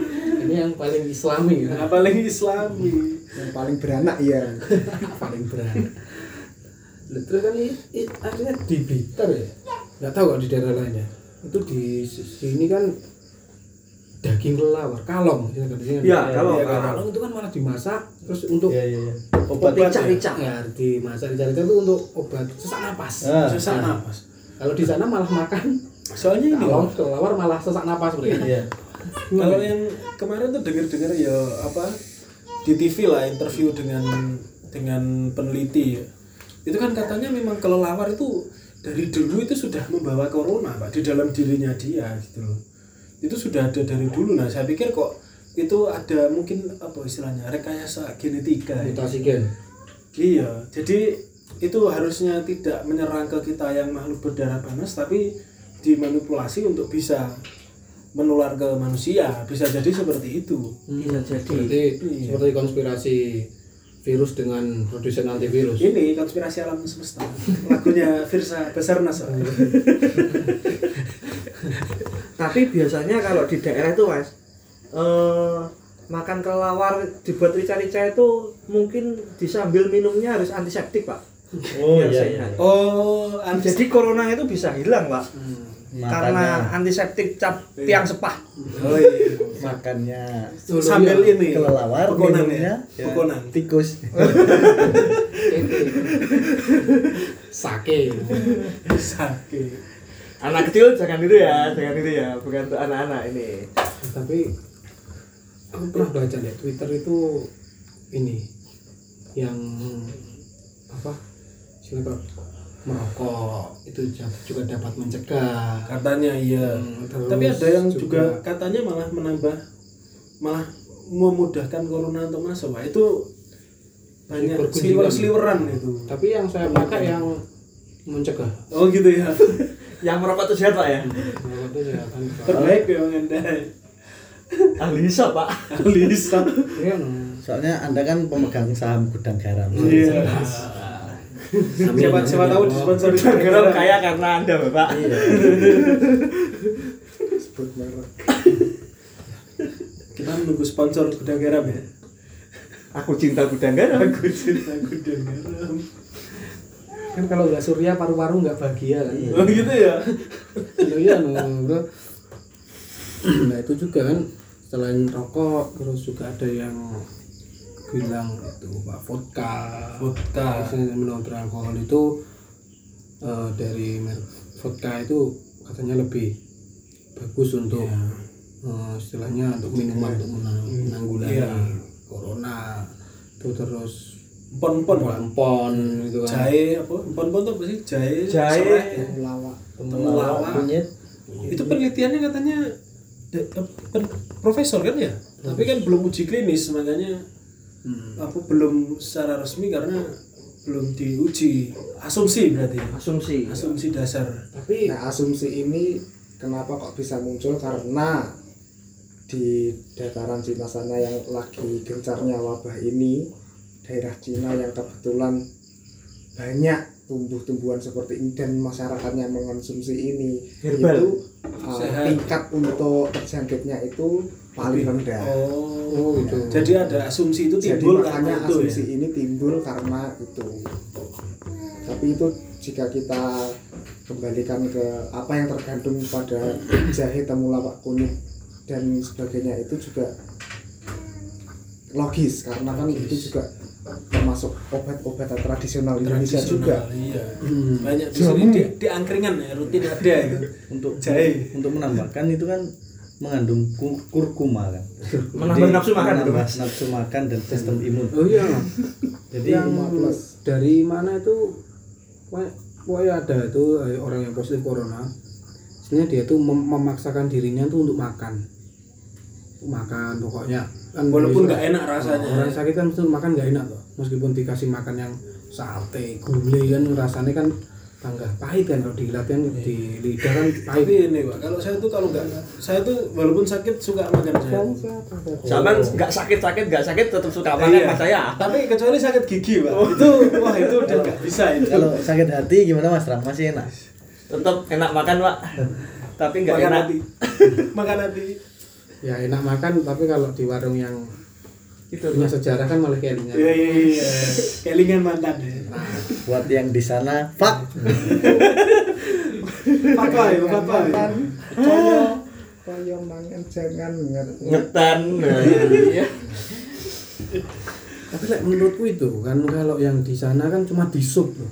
ini yang paling islami ya. Apalagi Islami. Yang paling beranak ya. paling berani Lah, terus kan i- i- akhirnya di Blitar ya nggak tahu kok di daerah lainnya itu di sini kan daging kelelawar kalong gitu kan di sini kan. Iya, kalong, Iya, kalong. kalong itu kan malah dimasak terus untuk iya iya iya Obat Rica-rica. ya dimasak rica-rica itu untuk obat sesak napas Ah. Susah Nah, napas. kalau di sana malah makan Soalnya ini kalong kelelawar malah sesak napas mereka iya kalau yang kemarin tuh denger-denger ya apa di TV lah interview dengan dengan peneliti ya. Itu kan katanya memang kelelawar itu dari dulu itu sudah membawa corona pak di dalam dirinya dia gitu loh. Itu sudah ada dari dulu. Nah saya pikir kok itu ada mungkin apa istilahnya rekayasa genetika. ya. mutasi gen Iya, jadi itu harusnya tidak menyerang ke kita yang makhluk berdarah panas, tapi dimanipulasi untuk bisa menular ke manusia. Bisa jadi seperti itu. Bisa jadi. berarti Iya. seperti konspirasi virus dengan produsen antivirus Ini konspirasi alam semesta. Lagunya Firsa Basarnas. (laughs) Tapi biasanya kalau di daerah itu, Mas, eh, makan kelelawar dibuat rica-rica itu mungkin disambil minumnya harus antiseptik, Pak. oh iya sehat. iya Oh, Jadi corona itu bisa hilang, Pak. Makanya- Karena antiseptik cap tiang sepah. Oh iya. makannya Sambil ini kelelawar pekonan minumnya ya. Pekonan. tikus (laughs) sake Sakit. Anak kecil jangan itu ya, jangan itu ya, bukan untuk anak-anak ini. tapi aku pernah baca deh Twitter itu ini yang apa selebgram merokok. Itu juga dapat mencegah. Katanya iya. Hmm, terus tapi ada yang juga, juga katanya malah menambah malah memudahkan corona untuk masuk Wah, itu banyak Berkunjungan. sliwer-sliweran itu. Tapi yang saya pakai yang mencegah. Oh gitu ya. (laughs) Yang merokok itu sehat pak ya? merokok itu ya kan terbaik ya Bang Enda. Ahli hisap pak. Lisa Iya, Soalnya Anda kan pemegang saham gudang garam. iya siapa siapa tahu disponsori Garam kaya karena anda bapak. Iya. sebut merek kita menunggu sponsor gudang garam ya Aku cinta gudang garam. aku cinta gudang garam kan kalau nggak surya paru-paru nggak bahagia kan oh gitu ya Loh, iya bro. nah itu juga kan selain rokok terus juga ada yang bilang itu pak. Vodka. Vodka. Minum beralkohol itu eh, dari merek vodka itu katanya lebih bagus untuk eh, istilahnya untuk minuman untuk menang- menanggulangi Iya. corona. Itu terus pon-pon Pak. empon gitu kan. Jahe apa? Pon-pon tuh apa sih? Jahe Jahe. temulawak. Itu penelitiannya katanya de- eh, profesor kan ya? Tapi kan belum uji klinis makanya Hmm. apa belum secara resmi karena belum diuji asumsi berarti Asumsi. asumsi dasar tapi Nah asumsi ini kenapa kok bisa muncul karena di dataran Cina sana yang lagi gencarnya wabah ini daerah Cina yang kebetulan banyak tumbuh-tumbuhan seperti ini dan masyarakatnya mengonsumsi ini Herbal. itu uh, Sehat. tingkat untuk terjangkitnya itu paling rendah. Oh, Oh, gitu. jadi ada asumsi itu jadi timbul makanya karena itu asumsi ya ini timbul karena itu. Tapi itu jika kita kembalikan ke apa yang tergantung pada jahe temulawak kunyit dan sebagainya itu juga logis. Karena kan itu juga termasuk obat-obatan tradisional Indonesia juga. Tradisional, iya. Hmm. banyak di sini di, di angkringan ya rutin ada itu Untuk jahe. untuk menambahkan itu kan mengandung ku- kurkuma kan. Menambah nafsu makan, menambah nafsu makan dan sistem imun. oh iya. Jadi yang 15. dari mana itu pokoknya- ada itu eh, orang yang positif corona. Sebenarnya dia tuh mem- memaksakan dirinya tuh untuk makan. Makan pokoknya. Kan walaupun nggak enak rasanya. Orang sakit kan makan nggak enak tuh meskipun dikasih makan yang sate gulai kan rasanya kan tangga pahit kan kalau dilihat kan di lidah kan pahit tapi ini pak kalau saya tuh kalau nggak saya tuh walaupun sakit suka makan saya Zaman nggak sakit sakit nggak sakit tetap suka makan Iya. mas saya. tapi kecuali sakit gigi pak itu wah itu udah nggak bisa itu kalau sakit hati gimana Mas Ram? Masih enak. Tetap enak makan pak. Tapi nggak enak. hati (laughs) makan hati ya enak makan tapi kalau di warung yang Itu punya sejarah kan malah kelingan iya iya iya. Kelingan mantan ya Buat yang di sana, fuck. fatwa ya fatwa ya. Kan, koyo mangan jangan ngerti ngetan. Nah, iya. tapi like, menurutku itu kan kalau yang di sana kan cuma di sup loh.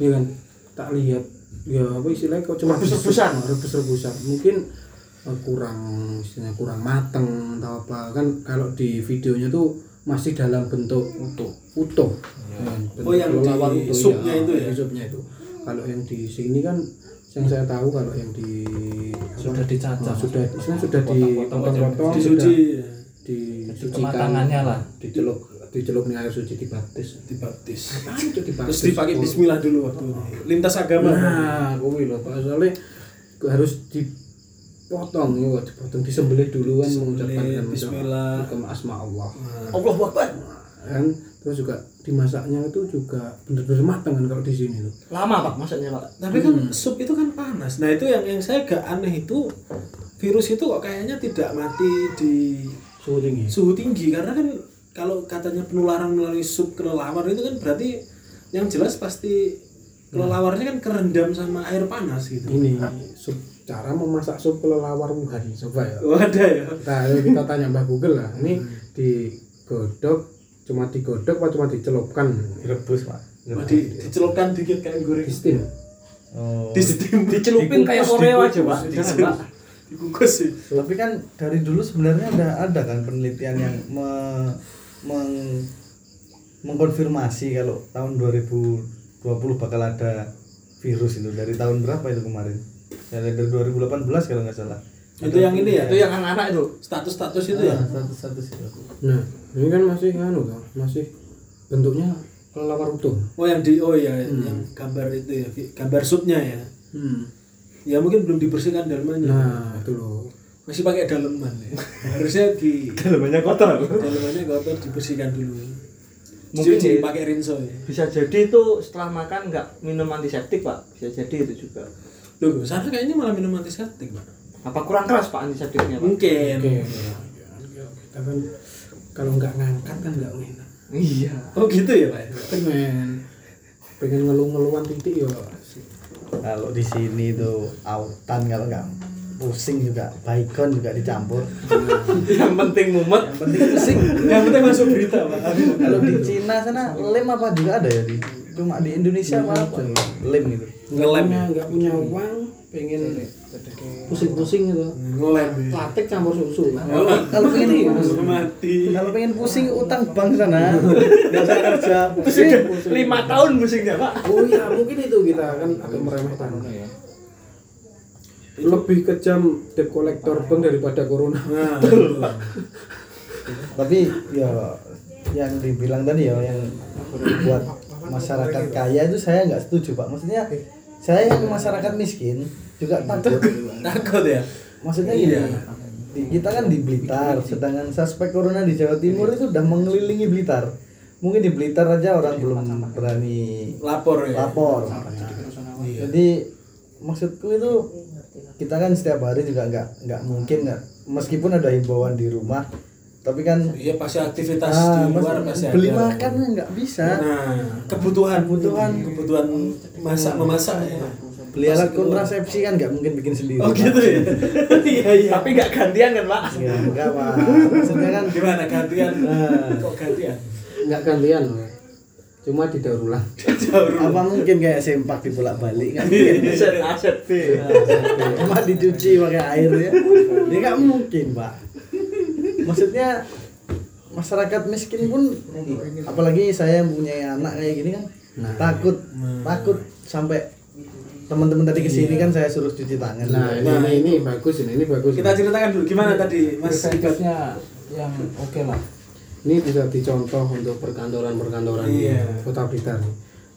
Iya kan? Tak lihat. Ya apa istilahnya kok cuma Rebus-rebusan. rebus-rebusan. Mungkin eh, kurang istilahnya kurang mateng atau apa. Kan kalau di videonya tuh masih dalam bentuk utuh utuh. Kan, bentuk Oh, yang di kelelawar supnya itu ya? di supnya itu. Kalau yang di sini kan yang saya tahu kalau yang di Sudah dicacah. Oh, sudah istilahnya sudah Potong-potong, dipotong-potong disuci sudah disucikan kematangannya lah. diceluk diceluk nih air suci dibaptis. Dibaptis. Itu dibaptis? Terus dipakai Bismillah dulu waktu lintas agama. Nah kuwi lho Pak. Soalnya harus dipotong ya dipotong. Disembelih dulu kan mengucapkan Bismillah. mengucapkan asma Allah Allah Akbar. kan? Terus juga dimasaknya itu juga bener-bener matang kan kalau di sini tuh. Lama pak masaknya pak. tapi kan sup itu kan panas. Nah itu yang yang saya gak aneh itu virus itu kok kayaknya tidak mati di suhu tinggi. suhu tinggi. Karena kan kalau katanya penularan melalui sup kelelawar itu kan berarti yang jelas pasti kelelawarnya kan kerendam sama air panas gitu ini sup cara memasak sup kelelawar Wuhan coba ya oh ada ya Nah, kita tanya Mbak Google lah. Ini digodok, cuma digodok apa cuma dicelupkan? Rebus, Pak. Oh, di, dicelupkan dikit kayak goreng Di steam. Oh. di steam Dicelupin kayak Oreo aja pak. Jangan pak. dikukus sih Tapi kan dari dulu sebenarnya ada ada kan penelitian yang me- meng- mengkonfirmasi kalau tahun 2000 2020 bakal ada virus itu. Dari tahun berapa itu kemarin? Ya dari 2018 kalau nggak salah. Itu yang ini ya? Itu yang anak-anak itu. status-status itu ya? Ah, status-status itu. Nah ini kan masih anu toh masih bentuknya kelelawar utuh. Oh yang di oh ya yang gambar itu ya gambar supnya ya? Hmm. ya mungkin belum dibersihkan dalamannya nah itu loh. Masih pakai daleman ya? Harusnya di (laughs) dalamannya kotor. Dalemannya kotor dibersihkan dulu Mungkin Cuci di- pakai rinso ya Bisa jadi itu setelah makan nggak minum antiseptik pak. Bisa jadi itu juga. Loh, sana kayaknya malah minum antiseptik, Pak. Apa kurang keras pak antiseptiknya pak? Mungkin. oke kita kan kalau nggak ngangkat kan nggak enak Iya. Oh, gitu ya, Pak. pengen pengen ngeluh-ngeluhan titik ya kalau di sini tuh autan kalau nggak pusing juga baikon juga dicampur. Yang penting mumet. yang penting pusing. Yang penting masuk berita, Pak. kalau di Cina sana lem apa juga ada ya? Di cuma di Indonesia apa? Apa? Lem gitu. Nggak Ngelem punya ya? nggak punya uang pengen pusing-pusing gitu. Ngelem. ya. latek campur susu. Kalau pengen mati. kalau pengen pusing utang bank sana. Nggak usah kerja. Pusing. Lima tahun musiknya pak. oh iya mungkin itu kita kan agak meremehkan lebih kejam debt collector bank daripada corona. Nah, tapi ya yang dibilang tadi ya yang buat masyarakat kaya itu saya nggak setuju pak. Maksudnya saya yang masyarakat miskin juga takut. Takut ya. maksudnya gini Iya. di- kita kan di Blitar sedangkan suspek corona di Jawa Timur itu udah mengelilingi Blitar. Mungkin di Blitar aja orang belum berani Lapor ya. lapor. Iya. jadi maksudku itu kita kan setiap hari juga nggak nggak mungkin nggak meskipun ada himbauan di rumah tapi kan Iya pasti aktivitas ah, di luar pasti beli ada. makan nggak bisa Nah, kebutuhan Kebutuhan. kebutuhan masak memasak ya. beli alat kontrasepsi kan nggak mungkin bikin sendiri Oh gitu ya. (laughs) Iya iya. Tapi nggak gantian kan pak? ya enggak pak maksudnya kan Gimana gantian? Nah. Kok gantian? nggak gantian cuma didaur ulang. Apa mungkin kayak sempak dibolak balik nggak mungkin? (laughs) (laughs) Aset aset. Cuma dicuci pakai air ya. Ini nggak mungkin pak. Maksudnya masyarakat miskin pun apalagi saya yang punya anak kayak gini kan Nah. takut takut sampai teman-teman tadi ke sini kan saya suruh cuci tangan. Nah ini, ini ini bagus ini ini bagus. Kita ceritakan dulu gimana tadi Mas yang oke lah ini bisa dicontoh untuk perkantoran-perkantoran di Iya. kota Blitar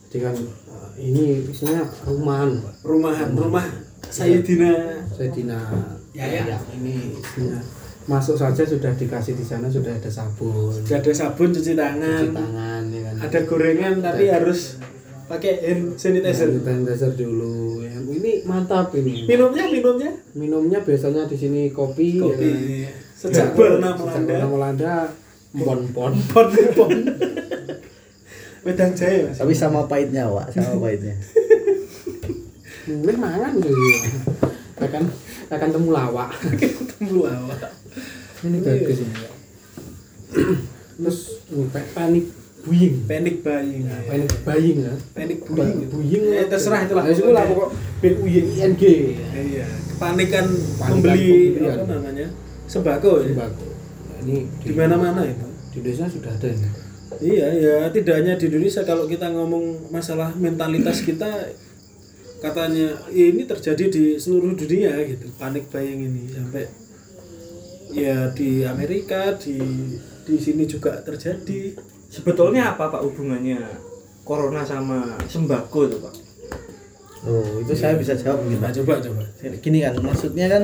jadi kan eh, ini isinya rumahan. Rumahan, rumah Sayyidina saya dina Ya, ya. ini isinya masuk saja sudah dikasih di sana sudah ada sabun Sudah ada sabun cuci tangan, cuci tangan ya kan ada gorengan tapi harus pakai hand sanitizer. sanitizer dulu ya. ini mantap ini Minumnya minumnya minumnya biasanya di sini kopi, ya kan. kopi. Sejak corona Sejak corona melanda pon pon Pon pon. Wedang jaya mas. tapi sama pahitnya pak sama (laughs) pahitnya mulai mangan gitu akan akan temu lawak Temu awak. ini bagus ini terus panik buying Panic buying. panik buying ya Panic Ba- buying. buying Ya, terserah itulah. ya lah pokok B U Y I N G Iya. Kepanikan Kepanikan membeli apa namanya sembako ya. sembako ini Di mana-mana itu. di desa sudah ada ini. Iya, ya tidak hanya di Indonesia kalau kita ngomong masalah mentalitas kita katanya "Ya, ini terjadi di seluruh dunia gitu. Panik buying ini. Sampai ya di Amerika di di sini juga terjadi. Sebetulnya apa pak hubungannya corona sama sembako itu pak? oh itu saya bisa jawab gitu Nah, coba coba. Gini kan maksudnya kan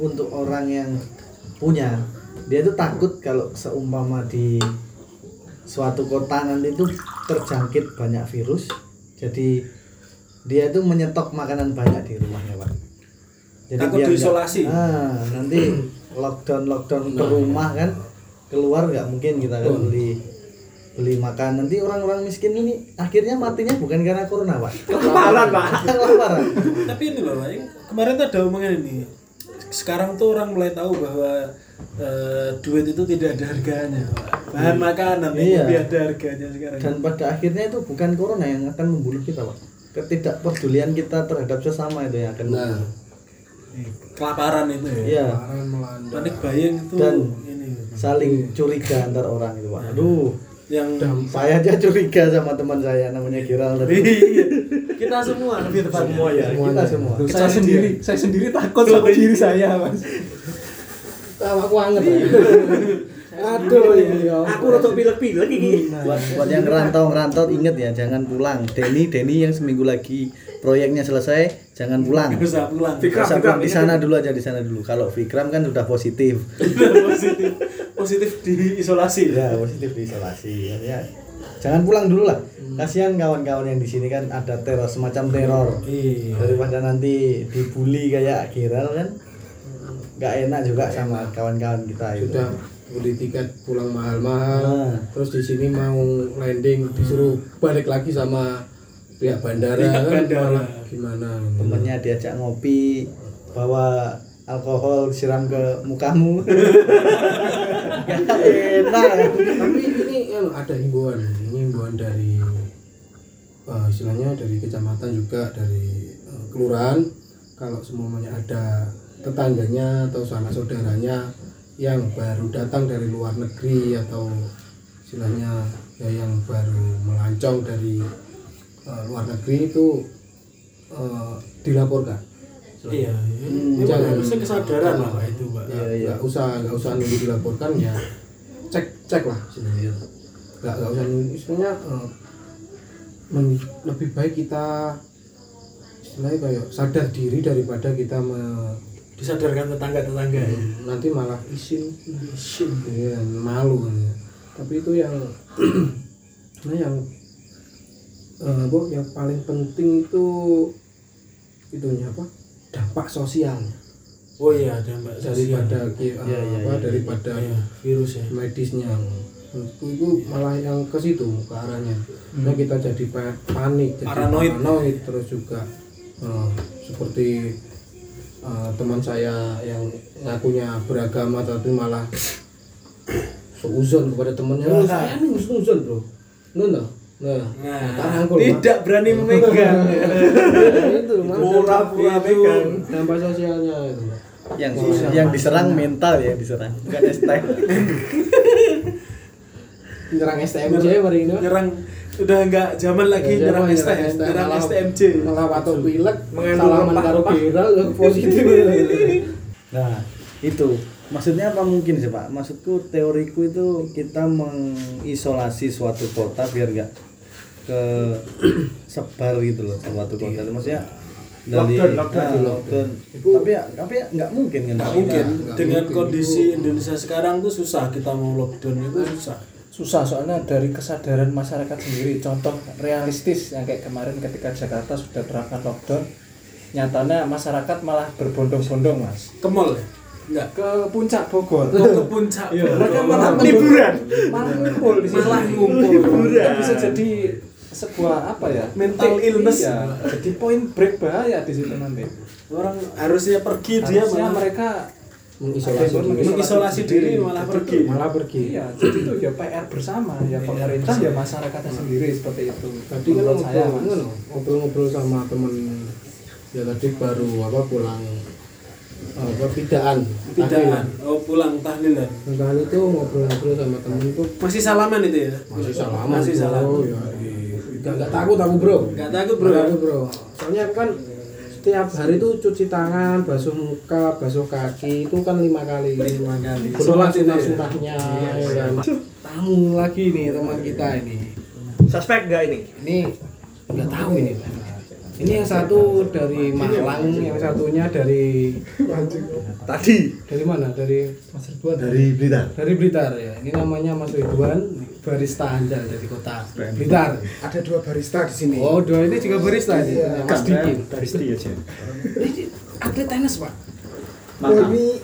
untuk orang yang punya dia tuh takut kalau seumpama di suatu kota nanti itu terjangkit banyak virus jadi dia itu menyetok makanan banyak di rumahnya pak. Takut biar diisolasi. ah, nanti lockdown lockdown ke rumah kan keluar nggak mungkin kita kan beli beli makan. Nanti orang-orang miskin ini akhirnya matinya bukan karena corona pak. Kelaparan pak. (laughs) kelaparan tapi ini loh kemarin tuh ada omongan ini. Sekarang tuh orang mulai tahu bahwa eh, duit itu tidak ada harganya Pak. bahan makanan ini Iya. lebih ada harganya sekarang. Dan pada akhirnya itu bukan corona yang akan membunuh kita pak. Ketidakpedulian kita terhadap sesama itu yang akan nah. Membunuh kelaparan itu ya. Iya. Panik buying itu Dan ini. saling curiga antar orang itu pak. Aduh. Yang Saya aja curiga sama teman saya namanya Giral tadi. Iya. kita semua lebih tepatnya. Semua ya, kita semua. Saya sendiri. saya sendiri takut sama diri saya mas (laughs) Tahu (laughs) aku anget ya. Aduh iya. Aku rotok pilek-pilek iki. buat buat yang ngerantau ngerantau inget ya jangan pulang. Denny Denny yang seminggu lagi proyeknya selesai jangan pulang. Usah pulang. Fikram, Fikram, pulang. Di sana dulu aja di sana dulu. Kalau Vikram kan sudah positif. (laughs) Positif. Positif di isolasi. Ya positif diisolasi ya jangan pulang dulu lah. Kasihan kawan-kawan yang di sini kan ada teror semacam teror. Iya. Daripada nanti dibully kayak Giral kan nggak enak juga sama kawan-kawan kita itu Sudah beli tiket pulang mahal-mahal. Nah. Terus di sini mau landing disuruh balik lagi sama pihak bandara Pihak kan bandara. malah gimana. temennya diajak ngopi bawa alkohol siram ke mukamu (laughs) Gak enak Tapi ini yang ada himbauan, ini himbauan dari eh, istilahnya dari kecamatan juga dari eh, kelurahan kalau semuanya ada tetangganya atau sanak saudaranya yang baru datang dari luar negeri atau istilahnya ya yang baru melancong dari eh, luar negeri itu eh, dilaporkan. iya Hmm, ini jangan. harusnya kesadaran lah Pak, itu pak Iya, iya. nggak usah nggak usah nunggu dilaporkan ya cek cek lah sebenarnya nggak nggak usah nunggu istilahnya men- lebih baik kita istilahnya kayak sadar diri daripada kita me- disadarkan tetangga tetangga ya nanti malah isin Isin. ya, malu ya. tapi itu yang (clears throat) nah yang eh, apa, yang paling penting itu itunya apa? Dampak sosialnya oh iya ada mbak daripada ki- Iya, iya, apa iya, daripada Iya, virus ya. medisnya. Menurutku itu malah yang ke situ ke arahnya. Nah kita jadi pa- panik jadi Paranoid. paranoid terus juga eh, seperti eh, teman saya yang ngakunya beragama tapi malah seuzon kepada temannya. Oh, saya nih seuzon bro. No no nah Nah, rangkul, Pak. tidak berani memegang. (laughs) Itu. Pura-pura Itu megang. dampak sosialnya itu yang yang diserang mental ya diserang. Bukan STM (laughs) nyerang STMJ hari ini nyerang udah nggak zaman lagi Ya, nyerang STM nyerang STMJ malah (laughs) waktu pilek salaman karo viral positif Nah, itu maksudnya apa mungkin sih Pak? Maksudku teoriku itu kita mengisolasi suatu kota biar gak ke (clears throat) sebar gitu loh suatu kota. Maksudnya dari Lockdown, lockdown. ah, lockdown. Tapi ya tapi ya nggak mungkin kan? nggak mungkin nggak dengan mungkin. kondisi Indonesia sekarang tuh susah kita mau lockdown itu susah susah soalnya dari kesadaran masyarakat sendiri contoh realistis yang kayak kemarin ketika Jakarta sudah terapkan lockdown nyatanya masyarakat malah berbondong-bondong mas ke mall ya enggak ke puncak Bogor ke, ke puncak mereka malah Liburan. malah ngumpul di. Malah ngumpul. Itu bisa jadi sebuah apa ya Mental titik, illness. iya. jadi point break bahaya di situ nanti orang harusnya pergi dia harusnya malah mereka mengisolasi diri. mengisolasi diri malah pergi. malah pergi. Iya jadi itu ya PR bersama ya pemerintah ya masyarakatnya sendiri seperti itu. Tadi kan ngobrol ngobrol-ngobrol sama temen. Ya tadi baru apa pulang apa bidaan tidak oh pulang tahlilan Tahlilan itu ngobrol-ngobrol sama temen itu. Masih salaman itu ya? Masih salaman masih salaman. Ya, iya. Nggak- nggak takut aku bro. Nggak takut bro. Nggak takut bro. Soalnya kan setiap hari itu cuci tangan basuh muka basuh kaki itu kan lima kali lima kali sholat ya. sunah-sunahnya ya kan. tamu lagi nih teman kita ini Suspek gak ini? ini nggak tahu ini ini yang satu dari Malang yang satunya dari Tadi. dari mana dari Mas Ridwan Dari Blitar. dari Blitar ya ini namanya Mas Ridwan barista handal dari kota Blitar Ada dua barista di sini. oh dua ini juga barista ini Iya. Mas Diki Baristi aja. ini atlet tenis pak Oh, ini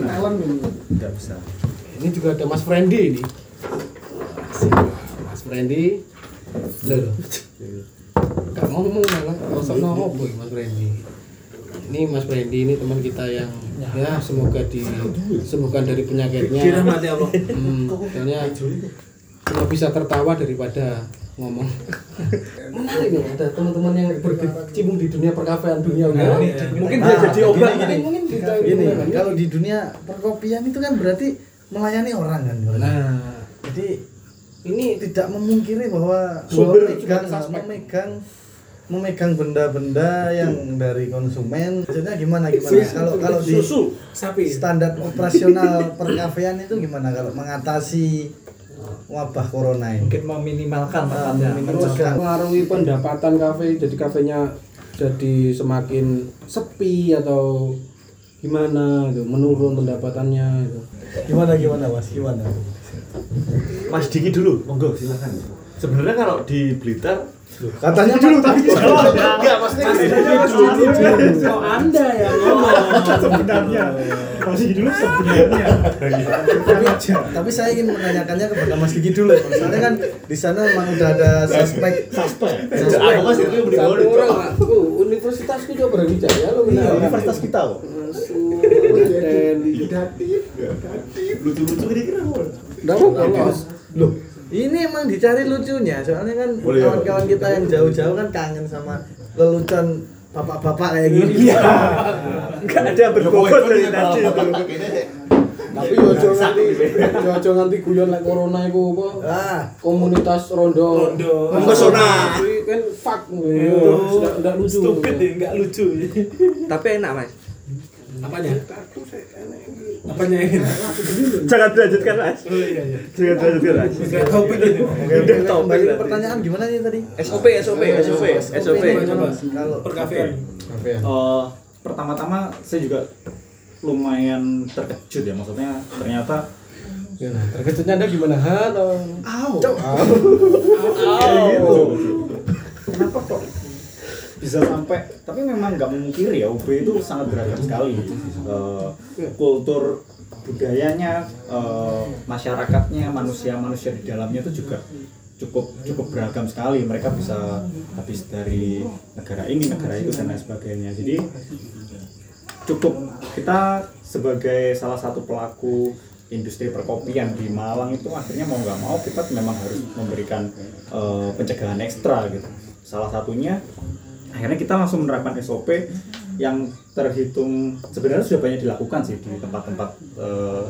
malam ini. Enggak bisa. ini juga ada Mas Frendi ini. Mas Frendi loh ngomong malah kosong ngomong boy Mas Frendi ini Mas Frendi ini teman kita yang ya. semoga disembuhkan dari penyakitnya dirahmati Allah. Hmm, soalnya cuma bisa tertawa daripada ngomong. Menarik nih ada teman-teman yang berkecimpung di dunia perkafean dunia Nah, ini iya. mungkin Nah, dia jadi obat. gini. mungkin Gini, kalau di dunia perkopian itu kan berarti melayani orang kan. nah. Jadi ini tidak memungkiri bahwa Sumber memegang, memegang memegang benda-benda yang dari konsumen. Maksudnya gimana gimana? Kalau kalau di susu sapi. standar operasional perkafean itu gimana kalau mengatasi wabah corona ini? Mungkin meminimalkan Ah, meminimalkan. terus mengaruhi pendapatan kafe jadi kafenya jadi semakin sepi atau gimana itu menurun pendapatannya itu gimana gimana mas? Gimana? Mas Diki dulu, monggo silakan. Sebenarnya kalau di Blitar katanya dulu tadi enggak maksudnya kok anda yang ngomong sebenarnya Mas Diki dulu sebenarnya tapi, tapi saya ingin menanyakannya kepada Mas Diki dulu soalnya kan di sana memang udah ada suspek suspek aku Diki beli satu orang aku universitasku juga Brawijaya lo iya benar universitas kita kok lucu-lucu ini kira Nggak apa-apa lolos. loh ini emang dicari lucunya soalnya kan ya, kawan-kawan kita yang jauh-jauh kan kangen sama lelucon bapak-bapak kayak gini. Nggak ada yang berbobot dari tadi. Tapi yo aja nganti yo aja nganti guyon lek corona iku apa? Ah. Komunitas rondo. Rondo. Mempesona. Kan fuck Itu Nggak- nggak lucu. Stupid ya nggak lucu. Tapi enak, Mas. Apanya? Apanya ini? Jangan dilanjutkan Mas. Oh iya iya. Jangan dilanjutkan Mas. Oke, kembali ke pertanyaan gimana nih tadi? SOP, SOP, SOP, SOP. coba Kalau perkafean Eh, pertama-tama saya juga lumayan terkejut ya. Maksudnya ternyata Gimana? terkejutnya anda gimana? Ha atau kenapa kok bisa sampai tapi memang nggak memungkiri ya UB itu sangat beragam sekali. Eh, kultur budayanya eh, masyarakatnya manusia manusia di dalamnya itu juga cukup cukup beragam sekali. Mereka bisa habis dari negara ini negara itu dan lain sebagainya. Jadi cukup. Kita sebagai salah satu pelaku industri perkopian di Malang itu akhirnya mau nggak mau kita memang harus memberikan eh, pencegahan ekstra gitu. Salah satunya akhirnya kita langsung menerapkan SOP yang terhitung sebenarnya sudah banyak dilakukan sih di tempat-tempat eh,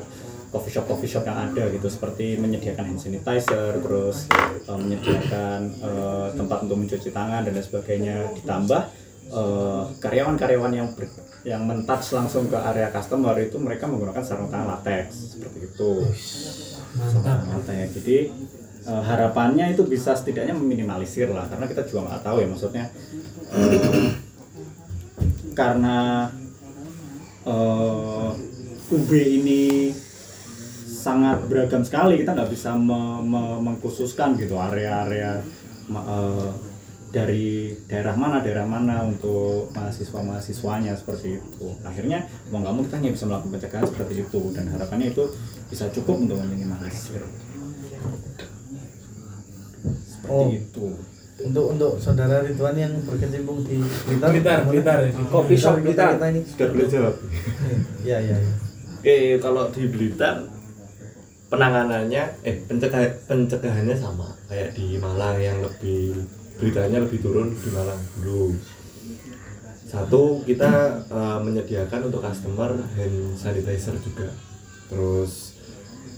coffee shop coffee shop yang ada gitu. Seperti menyediakan hand sanitizer terus eh, menyediakan eh, tempat untuk mencuci tangan dan lain sebagainya. Ditambah karyawan-karyawan yang ber- yang mentouch langsung ke area customer itu mereka menggunakan sarung tangan latex seperti itu. Mantap. Latex. Jadi eh, harapannya itu bisa setidaknya meminimalisir lah karena kita juga nggak tahu ya maksudnya eh, karena eh, UB ini sangat beragam sekali kita nggak bisa me- me- mengkhususkan gitu area-area eh, dari daerah mana daerah mana untuk mahasiswa mahasiswanya seperti itu. Akhirnya mau nggak mau kita hanya bisa melakukan pencegahan seperti itu dan harapannya itu bisa cukup untuk meminimalisir Oh. itu untuk untuk saudara Ridwan yang berkecimpung di Blitar, Blitar Blitar ya Kopi shop Blitar Blitar. kita ini. sudah boleh jawab Iya iya. iya. Oke, kalau di Blitar penanganannya eh pencegahan pencegahannya sama kayak di Malang yang lebih beritanya lebih turun di Malang dulu. Satu kita eh, menyediakan untuk customer hand sanitizer juga. Terus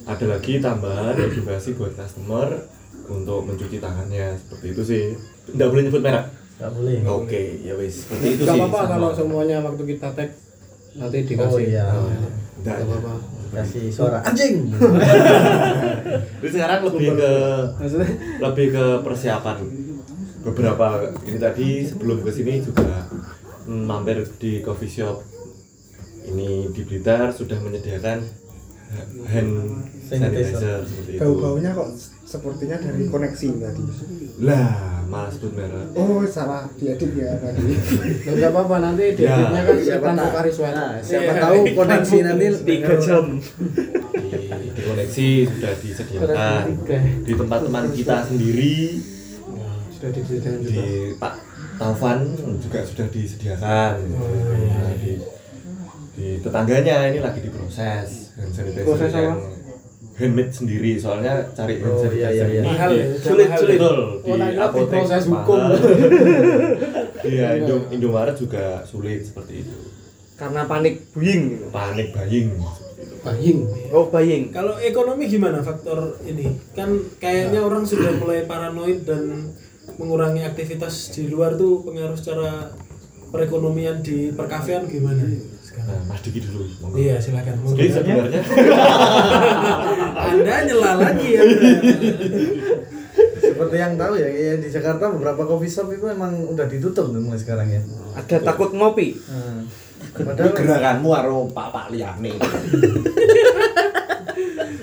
ada lagi tambahan edukasi buat customer untuk mencuci tangannya seperti itu sih. Tidak boleh nyebut merek. Nggak boleh. Oke, ya wis seperti itu Gak sih. apa-apa sama. kalau semuanya waktu kita tag nanti dikasih. Oh iya. Nggak, Gak apa-apa. Kasih suara anjing. (laughs) Jadi sekarang lebih ke Maksudnya lebih ke persiapan beberapa ini tadi sebelum ke sini juga mampir di coffee shop ini di Blitar sudah menyediakan hand Sanitizer. sanitizer seperti itu. Bau-baunya kok sepertinya dari koneksi tadi. Lah, malah sebut merek. Oh, salah diedit ya tadi. Nggak apa-apa nanti di Ya. editnya kan Siapa tahu. Wet. Nah, siapa tahu koneksi nanti Tiga jam. Di, koneksi sudah disediakan di tempat teman kita sendiri Sudah disediakan juga. di Pak Taufan juga sudah disediakan Nah, di, di tetangganya ini lagi diproses hand sanitizer Proses apa? yang handmade sendiri soalnya cari hand Oh, sanitizer iya, iya, iya. ini mahal ya Sulit, mahal. sulit. betul Oh, di kira apotek mahal. hukum. (laughs) iya Indo Indomaret juga sulit seperti itu Karena panik buying. panik buying buying Oh, buying. Kalau ekonomi gimana faktor ini? Kan kayaknya orang sudah mulai paranoid dan mengurangi aktivitas di luar tuh pengaruh secara perekonomian di perkafean gimana sekarang? Nah, Mas Diki dulu. monggo. Iya silakan. Jadi sebenarnya (laughs) Anda nyela lagi ya. Seperti yang tahu ya, di Jakarta beberapa coffee shop itu emang udah ditutup tuh mulai sekarang ya. Ada takut ngopi. Ini padahal gerakanmu karo Pak-pak liyane. (laughs)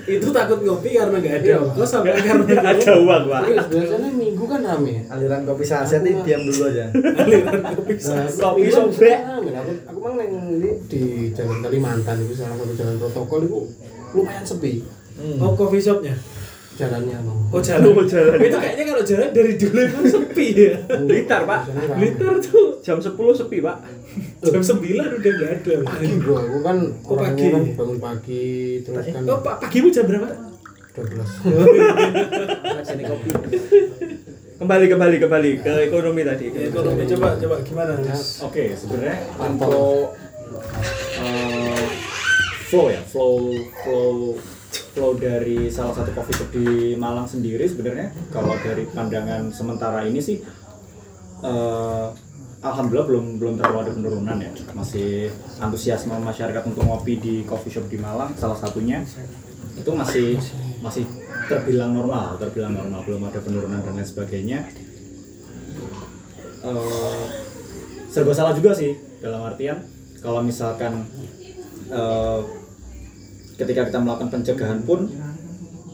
Itu takut ngopi karena nggak ada ongkos sampai karena Ada uang, Pak. Biasanya minggu kan rame aliran kopi saset ini diam dulu aja. (laughs) aliran kopi Nah, Kopi sobek. Aku, aku mang neng ini di Jalan Kalimantan itu salah satu jalan protokol itu lumayan sepi Oh coffee shopnya? Jalannya bang. Oh jalan. Oh, jalan. Itu kayaknya kalau jalan dari dulu itu sepi ya. Blitar, Pak. Biasanya rame. Blitar tuh Jam 10 sepi, Pak. jam 9 udah nggak ada. pagi bro aku kan Oh, pagi. orangnya kan bangun pagi terus kan Oh pak pagimu jam berapa? 12 (laughs) Sini kopi. Kembali kembali kembali ke ekonomi tadi. Ya, ekonomi coba coba gimana mas? Oke, sebenarnya untuk eh, flow ya, flow flow flow dari salah satu coffee shop di Malang sendiri sebenarnya. Kalau dari pandangan sementara ini sih eh, alhamdulillah belum belum terlalu ada penurunan ya. Masih antusiasme masyarakat untuk ngopi di coffee shop di Malang salah satunya. Itu masih masih terbilang normal, terbilang normal, belum ada penurunan dan lain sebagainya. Eh, serba salah juga sih dalam artian kalau misalkan eh, ketika kita melakukan pencegahan pun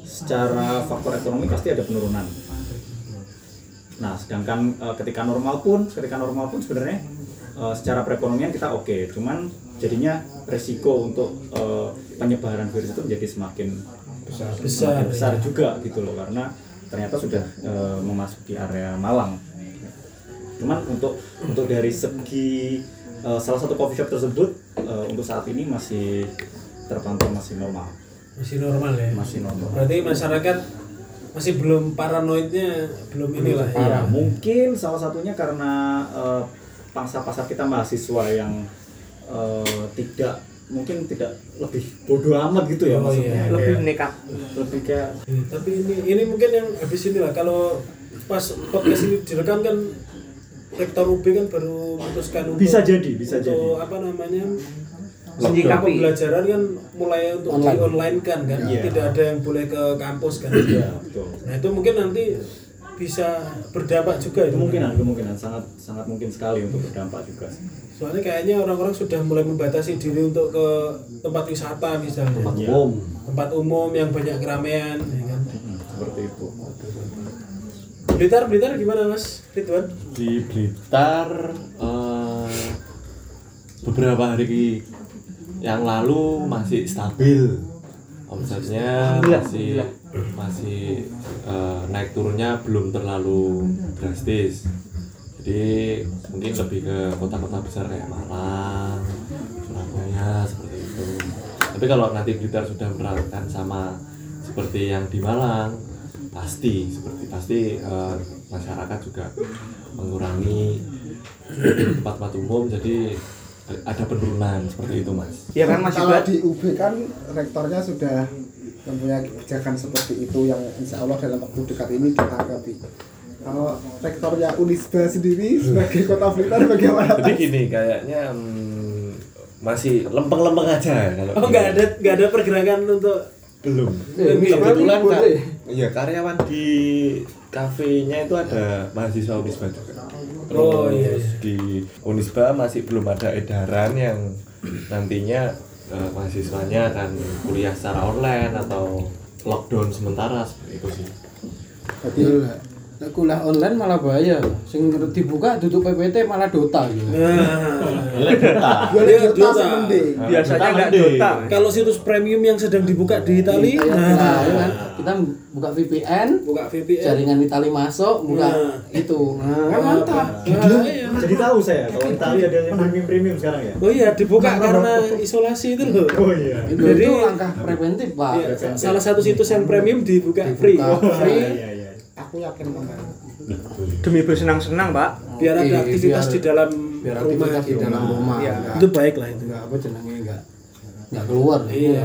secara faktor ekonomi pasti ada penurunan. Nah, sedangkan eh, ketika normal pun, ketika normal pun sebenarnya eh, secara perekonomian kita oke, cuman jadinya resiko untuk eh, penyebaran virus itu menjadi semakin besar, Besar, semakin besar ya. juga gitu loh, karena ternyata sudah eh, memasuki area Malang. Cuman untuk untuk dari segi eh, salah satu coffee shop tersebut eh, untuk saat ini masih terpantau masih normal, Masih normal ya. masih normal. Berarti masyarakat masih belum paranoidnya belum inilah ya. Ya, mungkin salah satunya karena eh, pangsa pasar kita mahasiswa yang eh, tidak mungkin tidak lebih bodoh amat gitu ya Oh, maksudnya. iya. Lebih Kayak- nekat. lebih kayak Eh, tapi ini ini mungkin yang habis ini lah kalau pas podcast ini direkam kan rektor UB kan baru memutuskan untuk bisa jadi, bisa untuk jadi. apa namanya Menyikapi. pembelajaran kan mulai untuk Online. di online kan kan Iya. tidak ada yang boleh ke kampus kan Iya, betul. nah itu mungkin nanti bisa berdampak juga itu Kemungkinan, kemungkinan sangat sangat mungkin sekali untuk berdampak juga. soalnya kayaknya orang-orang sudah mulai membatasi diri untuk ke tempat wisata misalnya tempat, Iya. umum yang banyak keramaian ya kan seperti itu. Blitar Blitar gimana mas Ridwan di Blitar eh, beberapa hari yang lalu masih stabil. Omsetnya masih masih eh, naik turunnya belum terlalu drastis. Jadi mungkin lebih ke kota-kota besar kayak Malang Surabaya seperti itu. Tapi kalau nanti Blitar sudah menerapkan sama seperti yang di Malang pasti seperti pasti eh, masyarakat juga mengurangi tempat-tempat umum. Jadi ada penurunan seperti itu mas. Ya kan masih kalau di UB kan rektornya sudah mempunyai kebijakan seperti itu yang insya Allah dalam waktu dekat ini ditanggapi. Kalau rektornya Unisba sendiri sebagai kota Blitar bagaimana jadi gini kayaknya hmm, masih lempeng-lempeng aja kalau oh nggak ada nggak ada pergerakan untuk belum. Kebetulan kan ya karyawan di kafenya itu ada mahasiswa Unisba juga Oh, iya, Terus di Unisba masih belum ada edaran yang nantinya eh, mahasiswanya akan kuliah secara online atau lockdown sementara seperti itu sih Jadi Iya. Nek kuliah online malah bahaya. Sing dibuka duduk PPT malah Dota gitu. nah boleh Iya, Dota Dota. semending. biasanya Kita nggak mending. Dota. kalau situs premium yang sedang dibuka di Itali Kayak nah, kita, ya kan? kita buka VPN, buka VPN jaringan Itali masuk, buka Nah. itu. Nah, kan mantap. Nah, iya. Jadi tahu saya kalau Itali ada yang premium premium sekarang ya. Oh iya dibuka karena isolasi itu loh. Oh iya. Itu, Jadi- itu langkah preventif, Pak. Iya, salah satu situs yang premium dibuka free. Dibuka free. Iya iya. aku yakin banget Demi bersenang-senang, Pak. Biar ada Iya, aktivitas biar- di dalam Biar rumah di gitu. dalam rumah. Iya. Enggak- Itu baik lah itu. enggak apa jenenge enggak nggak keluar Iya.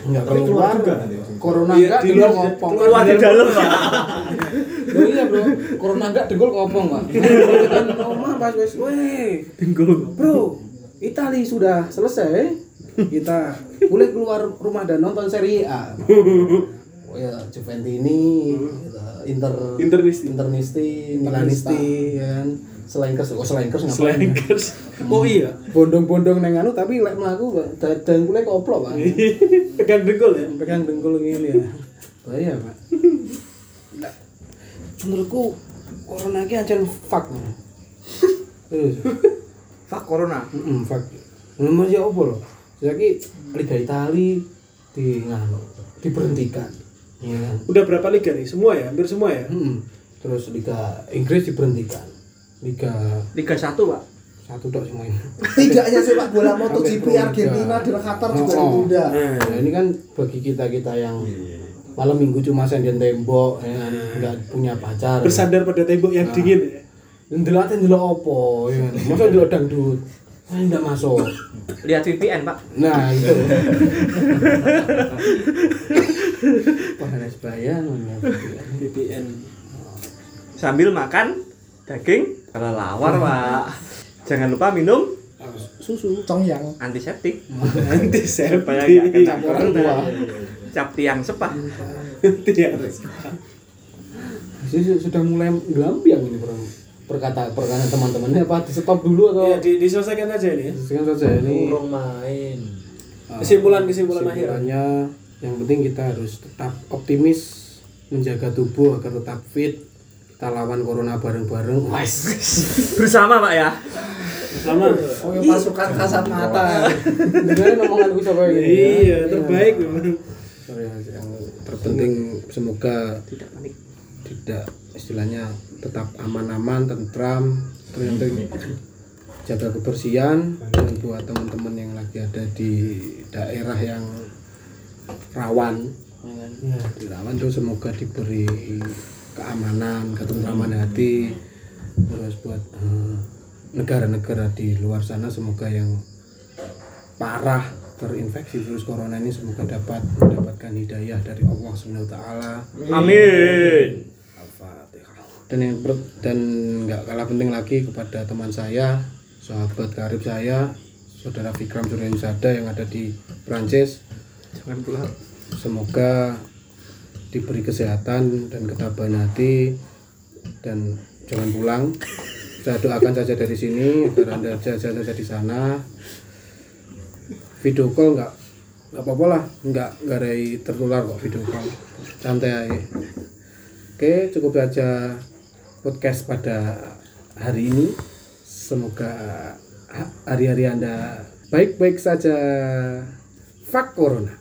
nggak Tapi keluar keluar juga nanti. corona Iya, enggak di dengkul luar- ngopong Keluar di dalam, Pak. (laughs) Loh iya bro corona enggak dengkul ngopong pak kan (laughs) omah pas wes weh Dengkul. bro Itali sudah selesai kita boleh keluar rumah dan nonton Serie A (laughs) oh ya Juventini gitu. Inter Internisti. Internisti Milanisti ya kan Slankers oh Slankers ngapain Slankers. Oh iya. bondong-bondong neng anu tapi lek mlaku Pak, dadang kule koplok Pak (laughs) Pegang dengkul ya. pegang dengkul gini ya bahaya Pak Nah, menurutku corona ini ancen fuck Pak. terus Fuck corona. Mm fuck. Memang ya apa loh? Jadi Liga Itali di nganu diberhentikan. Ya kan? Udah berapa liga nih? Semua ya? Hampir semua ya? Mm-mm. Terus Liga Inggris diberhentikan. Liga Liga 1, Pak. satu dok semuanya. (laughs) Tidak hanya sepak bola MotoGP Argentina di Qatar juga Oh, ditunda. Nah, ini kan bagi kita kita yang malam minggu cuma sendian tembok, ya kan? nggak punya pacar. Bersandar pada tembok yang dingin ya. Ndelok ndelok opo, ya? Masa ndelok dangdut? Ah, enggak masuk. Lihat VPN, Pak. Nah itu. (laughs) Panas bayang. VPN. Sambil makan daging kelelawar, Pak. Jangan lupa minum Susu. Congyang. antiseptik (laughs) Nanti saya supaya nggak kena Orang tua. cap tiang sepah. Tidak. Jadi sudah mulai gelambiang ini perang perkata perkataan teman-temannya apa di stop dulu atau Ya, di, diselesaikan aja ini ya. Sekian saja ini Urung main. uh, Kesimpulan-kesimpulan akhir. Yang penting kita harus tetap optimis menjaga tubuh agar tetap fit kita lawan corona bareng-bareng wes (laughs) Bersama, Pak ya. Sama. Oh, ya pasukan kasat mata. dengerin omongan gue sampai gini Iya, terbaik memang. Sorry, yang terpenting semoga Tidak panik. tidak istilahnya tetap aman-aman tentram terpenting jaga kebersihan dan buat teman-teman yang lagi ada di daerah yang rawan ya kan? di rawan tuh semoga diberi keamanan ketentraman hati terus buat eh, negara-negara di luar sana semoga yang parah terinfeksi virus corona ini semoga dapat mendapatkan hidayah dari Allah Subhanahu wa taala Amin. Al-Fatihah. Dan yang ber- dan nggak kalah penting lagi kepada teman saya, sahabat karib saya, saudara Fikram Suryusada yang ada di Prancis. Jangan pulang. Semoga diberi kesehatan dan ketabahan hati dan jangan pulang. Saya doakan saja dari sini agar anda saja saja di sana. Video call nggak nggak apa-apa lah, nggak nggak tertular kok video call. Santai aja. Oke, cukup saja podcast pada hari ini. Semoga hari-hari Anda baik-baik saja. Fuck Corona.